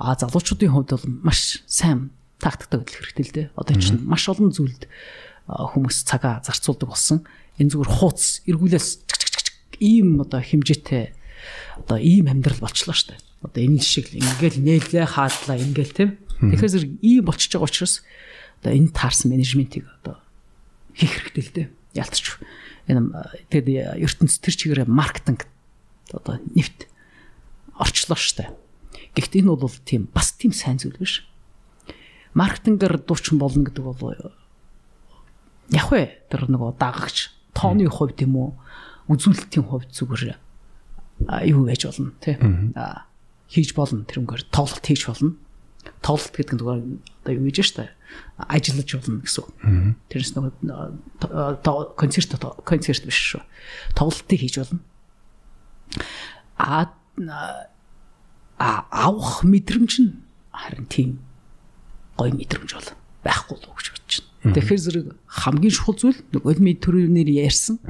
Аа залуучуудын хувьд бол маш сайн тактиктай хөдлөх хэрэгтэй л дээ. Одоо чинь маш олон зүйлд хүмүүс цагаа зарцуулдаг болсон. Энэ зүгээр хууц эргүүлээс ийм одоо хэмжээтэй одоо ийм амьдрал болчлоо дээ. Одоо энэ шиг ингээл нээлээ хаадлаа ингээл тийм. Тэгэхээр зэрэг ийм болчихж байгаа учраас одоо энэ таарсан менежментийг одоо хийх хэрэгтэй л дээ. Ялцч. Энэ тэгээд ертөнц төр чигээр маркетинг одоо нэвт орчлоо штэ. Гэхдээ энэ бол тийм бас тийм сайн зүйл биш. Маркетингээр дуучин болно гэдэг бол яг вэ тэр нөгөө дагагч тооны хувьд юм уу үзүүлэлтийн хувьд зүгээр юу байж болно тий. Хийж болно тэрнгээр тоглолт хийж болно. Тоглолт гэдэг нь зүгээр одоо юу гэж штэ ажиллаж болно гэсэн. Тэрнээс нөгөө концерт концерт биш шүү. Тоглолтыг хийж болно. А авах мэдрэмж нь харин тийм гой мэдрэмж бол байхгүй л гэж бодож байна. Тэгэхээр зэрэг хамгийн чухал зүйл нөгөө ми төрөөнөр ярьсан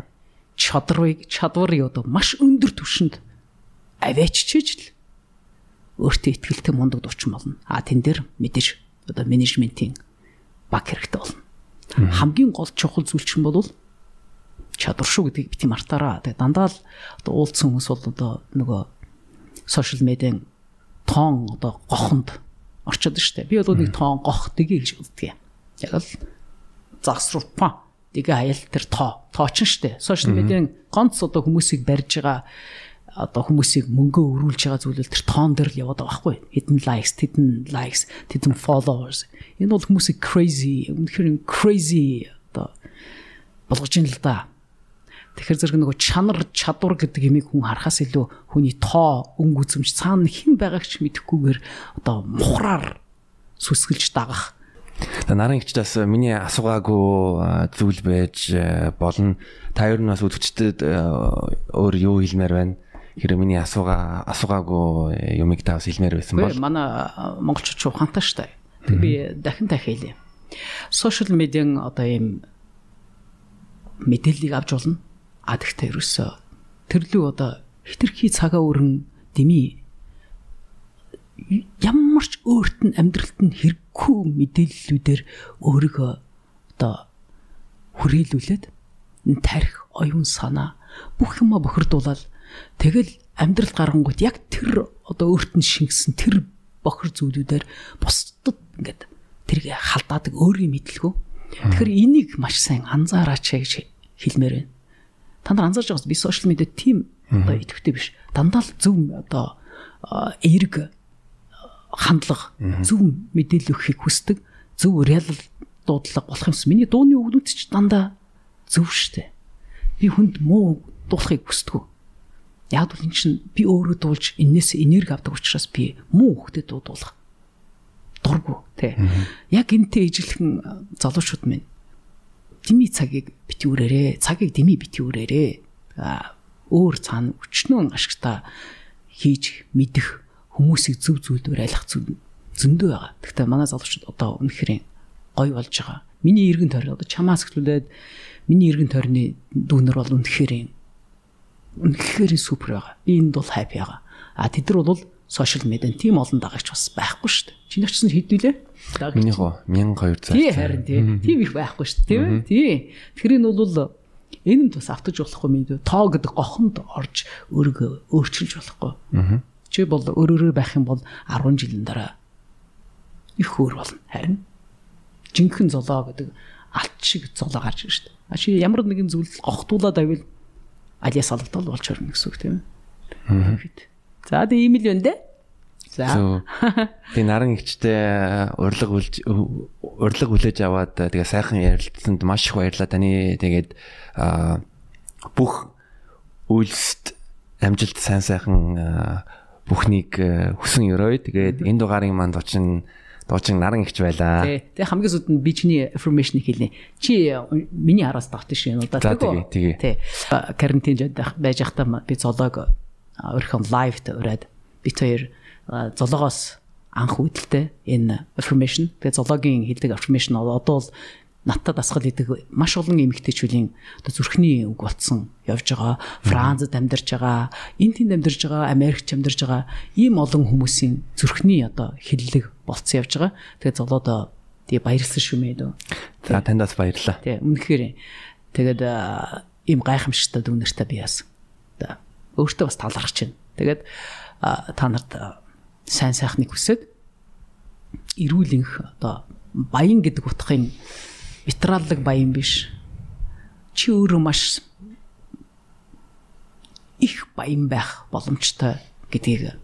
чадварыг чадварыг одоо маш өндөр түвшинд авааччихж л өөртөө ихтэй мундаг дурчин болно. А тэн дээр мэдээж одоо менежментийн баг хэрэгтэй болно. Хамгийн гол чухал зүйл чинь бол чадвар шүү гэдгийг бити мартаараа. Тэгээ дандаа л одоо уулзсан хүмүүс бол одоо нөгөө сошиал медиан тоон одоо гохонд орчод штэ. Би бол нэг тоон гох тгий гэж юм. Яг л загсрууфа тэгээ аял тэр тоо тоочин штэ. Сошиал медиан ганц одоо хүмүүсийг барьж байгаа одоо хүмүүсийг мөнгөө өрүүлж байгаа зүйлэл тэр тоон дээр л яваад байгаа байхгүй хэдэн likes хэдэн likes хэдэн followers энэ бол хүмүүсийг crazy үнэхээр crazy одоо болгож ин л да Тэгэхээр зэрэг нөгөө чанар чадвар гэдэг юмыг хүн харахаас илүү хүний тоо, өнгө үзэмж цаана хэн байгааг ч мэдэхгүйгээр одоо мухраар сүсгэлж дагах. За нарын ихчдээс миний асуугаагүй зүйл байж болно. Та ер нь бас үдвчтэд өөр юу хэлмээр байна? Хэрэв миний асуугаа асуугаагүй юмыг та бас хэлмээр байсан бол. Манай монголчууд ч ухаантай. Тэг би дахин дахин хэлье. Сошиал медиан одоо ийм мэдээллийг авч болно А тэгтээ ерөөсөө тэрлүү одоо хитрхи цагаа өрн дими ямар ч өөрт нь амьдралд нь хэрэггүй мэдээллүүдээр өөрийгөө одоо хүрээлүүлээд тарих оюун санаа бүх юма бохирдуулаад тэгэл амьдрал гарангууд яг тэр одоо өөрт нь шингэсэн тэр бохир зүйлүүдээр бусдад ингээд тэрийг халдаадаг өөрийн мэдлгүй. Тэгэхээр энийг маш сайн анзаараач гэж хэлмээр байна та нар анзаарч байгаас би сошиал медиа тийм одоо идэвхтэй биш. Дандаа л зөв одоо эерэг хандлага зөв мэдээлэл өгөхийг хүсдэг. Зөв реал дуудлага болох юмсан. Миний дууны өгнүүд ч дандаа зөв штэ. Би хүнд муу дуулахыг хүсдэг. Яг бол эн чинь би өөрөө дуулж энээс энерги авдаг учраас би муу хөхтэй дуудуулах дургу тий. Яг энтэй ижилхэн залуучууд минь дими цагийг бити үрээрээ цагийг дими бити үрээрээ өөр цаана өчнөө ашигта хийж мэдэх хүмүүсийг зөв зүйлээр айлах зөндөө байгаа. Гэхдээ манай залуучууд одоо үнэхээр гой болж байгаа. Миний эргэн тойрон одоо чамаас эхлүүлээд миний эргэн тойрны дүүнер бол үнэхээр үнэхээр супер байгаа. Би энд бол хайп байгаа. А тэд нар бол сошиал медиа тийм олон дагагч бас байхгүй шүү дээ. Чиний очсон хэдүүлээ? Миний хоо 1200. Тий харин тий. Тийм их байхгүй шүү дээ. Тий. Тэгэхээр энэ бол энэ нь бас автаж болохгүй мэдээ. Тоо гэдэг гохонд орж өөрийгөө өөрчилж болохгүй. Чи бол өөрөөрөө байх юм бол 10 жилийн дараа их өөр болно. Харин жинхэнэ золоо гэдэг алт шиг золоо гарч ирж штэ. А чи ямар нэгэн зүйл гогтуулаад авил алиас олгодол болж орно гэсэн үг тийм ээ. За тэг ийм л байна дээ. За. Тэгээ наран ихчтэй урилга үлж урилга хүлээж аваад тэгээ сайхан ярилцсанд маш их баярлалаа. Таны тэгээд бүх үйлсд амжилт сайн сайхан бүхнийг хүсэн өрөөй тэгээд энэ дугаарын манд очин дуучин наран ихч байлаа. Тэгээ хамгийн сүүлд нь би чиний information хэлнэ. Чи миний араас давтсан шин удаа тэгээ. Тэгээ. Тий. Карантин байж байхдаа би зоолог өөрхөн лайвд ураад бит хоёр зологоос анх үүдэлтэй энэ affirmation тэгээ зологийн хэлдэг affirmation одоо бол надад дасгал идэг маш олон эмэгтэйчүүдийн одоо зүрхний үг болцсон явж байгаа Францад амьдарч байгаа энэ тэнд амьдарч байгаа Америкт амьдарч байгаа ийм олон хүмүүсийн зүрхний одоо хиллэг болцсон явж байгаа. Тэгээ золоодоо тий баярлсан шүү мэй дөө. За таньдас баярлаа тий үнэхээр. Тэгээд ийм гайхамшигтай дүнэртэй би яасан өөртөө бас талархаж байна. Тэгээд та нарт сайн сайхныг хүсээд эрүүлэнх одоо баян гэдэг утгын витраллаг баян биш. Чи өөрөө маш их баян байх боломжтой гэдгийг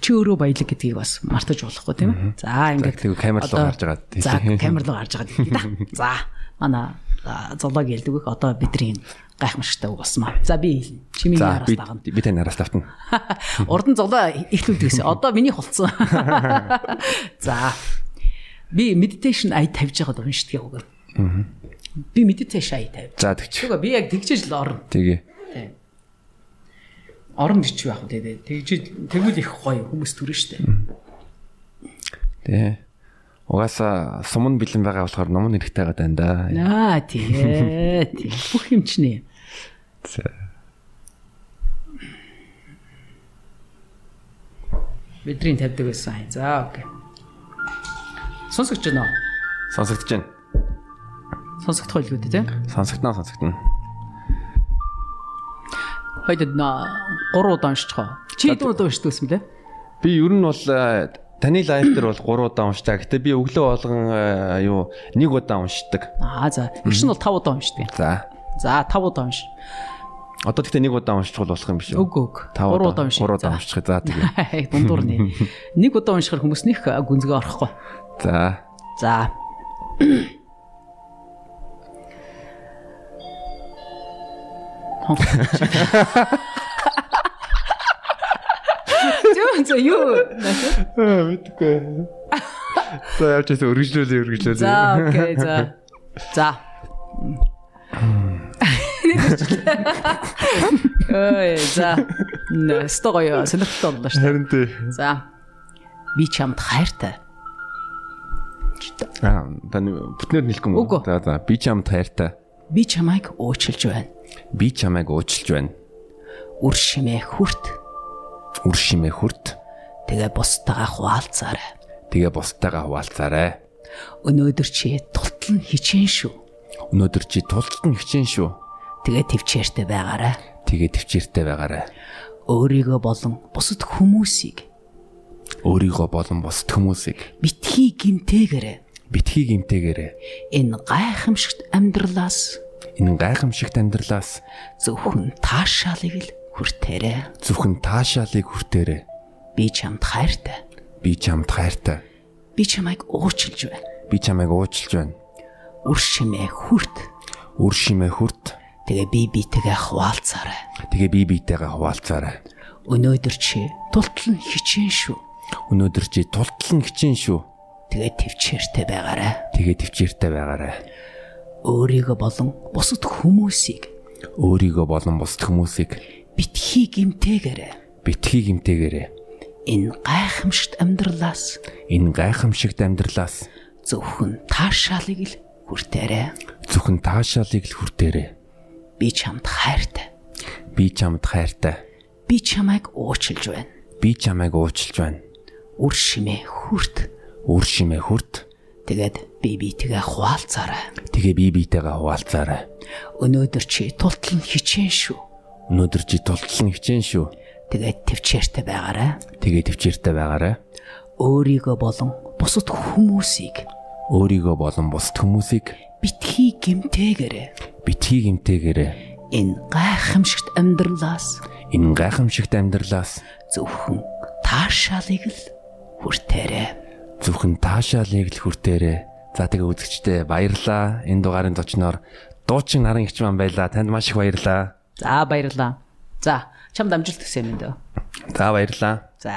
чи өөрөө баялаг гэдгийг бас мартаж болохгүй тийм ээ. За ингээд камер руу гарч байгаа. За камер руу гарч байгаа. За манай зоолог хэлдэг их одоо бидний гайхамшигтай үг болсон маа. За би хэлнэ. Чи миний араас дагна. Би тань араас давтана. [LAUGHS] Урд нь зулаа ихлүүлдэг гэсэн. Одоо миний холцсон. [LAUGHS] [LAUGHS] За. Би meditation ай тавьж байгаад уншдаг яг Би meditation ай тавь. За тэгч. Тэгээ би яг тэгжээж л орно. Тэгээ. Тийм. Орон гэж байх үү тэгээ. Тэгж тэгвэл их гоё хүмүүс төрөн штэ. Тэ. Угаасаа суман бэлэн байгаа болохоор номон хэрэгтэй байгаа даа да. Аа тий. Тий. Бүх юм чинь. За. Бидний тавьдаг байсан. За окей. Сонсогч байна уу? Сонсогдож байна. Сонсогдох байлгүй дээ тий. Сонсогдно сонсогдно. Хойд нэ 3 удаа уншчихоо. Чи хэдэн удаа юм бэ? Би ер нь бол Таны лайв дээр бол 3 удаа уншдаг. Гэтэ би өглөө болгон юу нэг удаа уншдаг. Аа за. Их нь бол 5 удаа уншдаг. За. За 5 удаа унш. Одоо тэгтээ нэг удаа уншчих болох юм биш үү? Үгүй үгүй. 3 удаа унш. 3 удаа уншчих. За тэгээ. Дундуур нэ. Нэг удаа уншихаар хүмүүс нэх гүнзгий орохгүй. За. За. Зөө зөө юу? Мэдгүй. За явж байгаа өргөжлүүлээ өргөжлүүлээ. За окей за. За. Ой за. Стогоё сонирхолтой боллоо шүү. Харин тий. За. Би чамд хайртай. Аа таны бүтнээр нэлэх юм уу? За за. Би чамд хайртай. Би чамайг уучлж байна. Би чамайг уучлж байна. Үр шимээ хүрт үр шимээ хүрт. Тэгээ бусдаагаа хуваалцаарай. Тэгээ бусдаагаа хуваалцаарай. Өнөөдөр чи тултал нь хичээн шүү. Өнөөдөр чи тултал нь хичээн шүү. Тэгээ төвчээртэй байгаарай. Тэгээ төвчээртэй байгаарай. Өөрийгөө болон бусад хүмүүсийг өөрийгөө болон бусад хүмүүсийг битгий гимтээгээрэй. Битгий гимтээгээрэй. Энэ гайхамшигт амьдралаас энэ гайхамшигт амьдралаас зөвхөн таашаалыг л хүртээрээ. Зөвхөн таашаалыг хүртээрээ. Би чамд хайртай. Би чамд хайртай. Би чамайг уучлж байна. Би чамайг уучлж байна. Үр шимээ хүрт. Үр шимээ хүрт. Тэгээ би битэгээ хуваалцаарай. Тэгээ би битэгээ хуваалцаарай. Өнөөдөр чи тултал нь хичээн шүү. Өнөөдөр чи тултал нь хичээн шүү. Тэгээ төвчээртэй байгаарай. Тэгээ төвчээртэй байгаарай. Өөрийгөө болон бусад хүмүүсийг өөрийгөө болон бусад хүмүүсийг битгий гимтээгээрэй. Битгий гимтээгээрэй. Энэ гайхамшигт амьдралаас энэ гайхамшигт амьдралаас зөвхөн таашаалыг л хүртээрэй. Зөвхөн таашаалыг л хүртээрэй. Би чамд хайртай. Би чамд хайртай. Би чамайг уучлж байна. Би чамайг уучлж байна. Үр шимээ хүрт. Үр шимээ хүрт. Тэгээд би битгээ хуваалцаарай. Тэгээ би битэйгээ хуваалцаарай. Өнөөдөр чи тултал нь хичээн шүү. Өнөөдөр чи тултал нь хичээн шүү. Тэгээд төвчээртэй байгаарай. Тэгээ төвчээртэй байгаарай. Өөрийгөө болон бусад хүмүүсийг өөрийгөө болон бусад хүмүүсийг битгий гимтээгээрээ битгий гимтээгээрээ энэ гайхамшигт амьдралаас энэ гайхамшигт амьдралаас зөвхөн таашаалыг л хүртээрээ. Зөвхөн таашаалыг л хүртээрээ. За тэгээ үзэгчдээ баярлаа. Энэ дугаарын зочноор дуучин наран ихч маань байлаа. Танд маш их баярлаа. За баярлаа. За чамд амжилт хүсье минь дөө. За баярлаа. За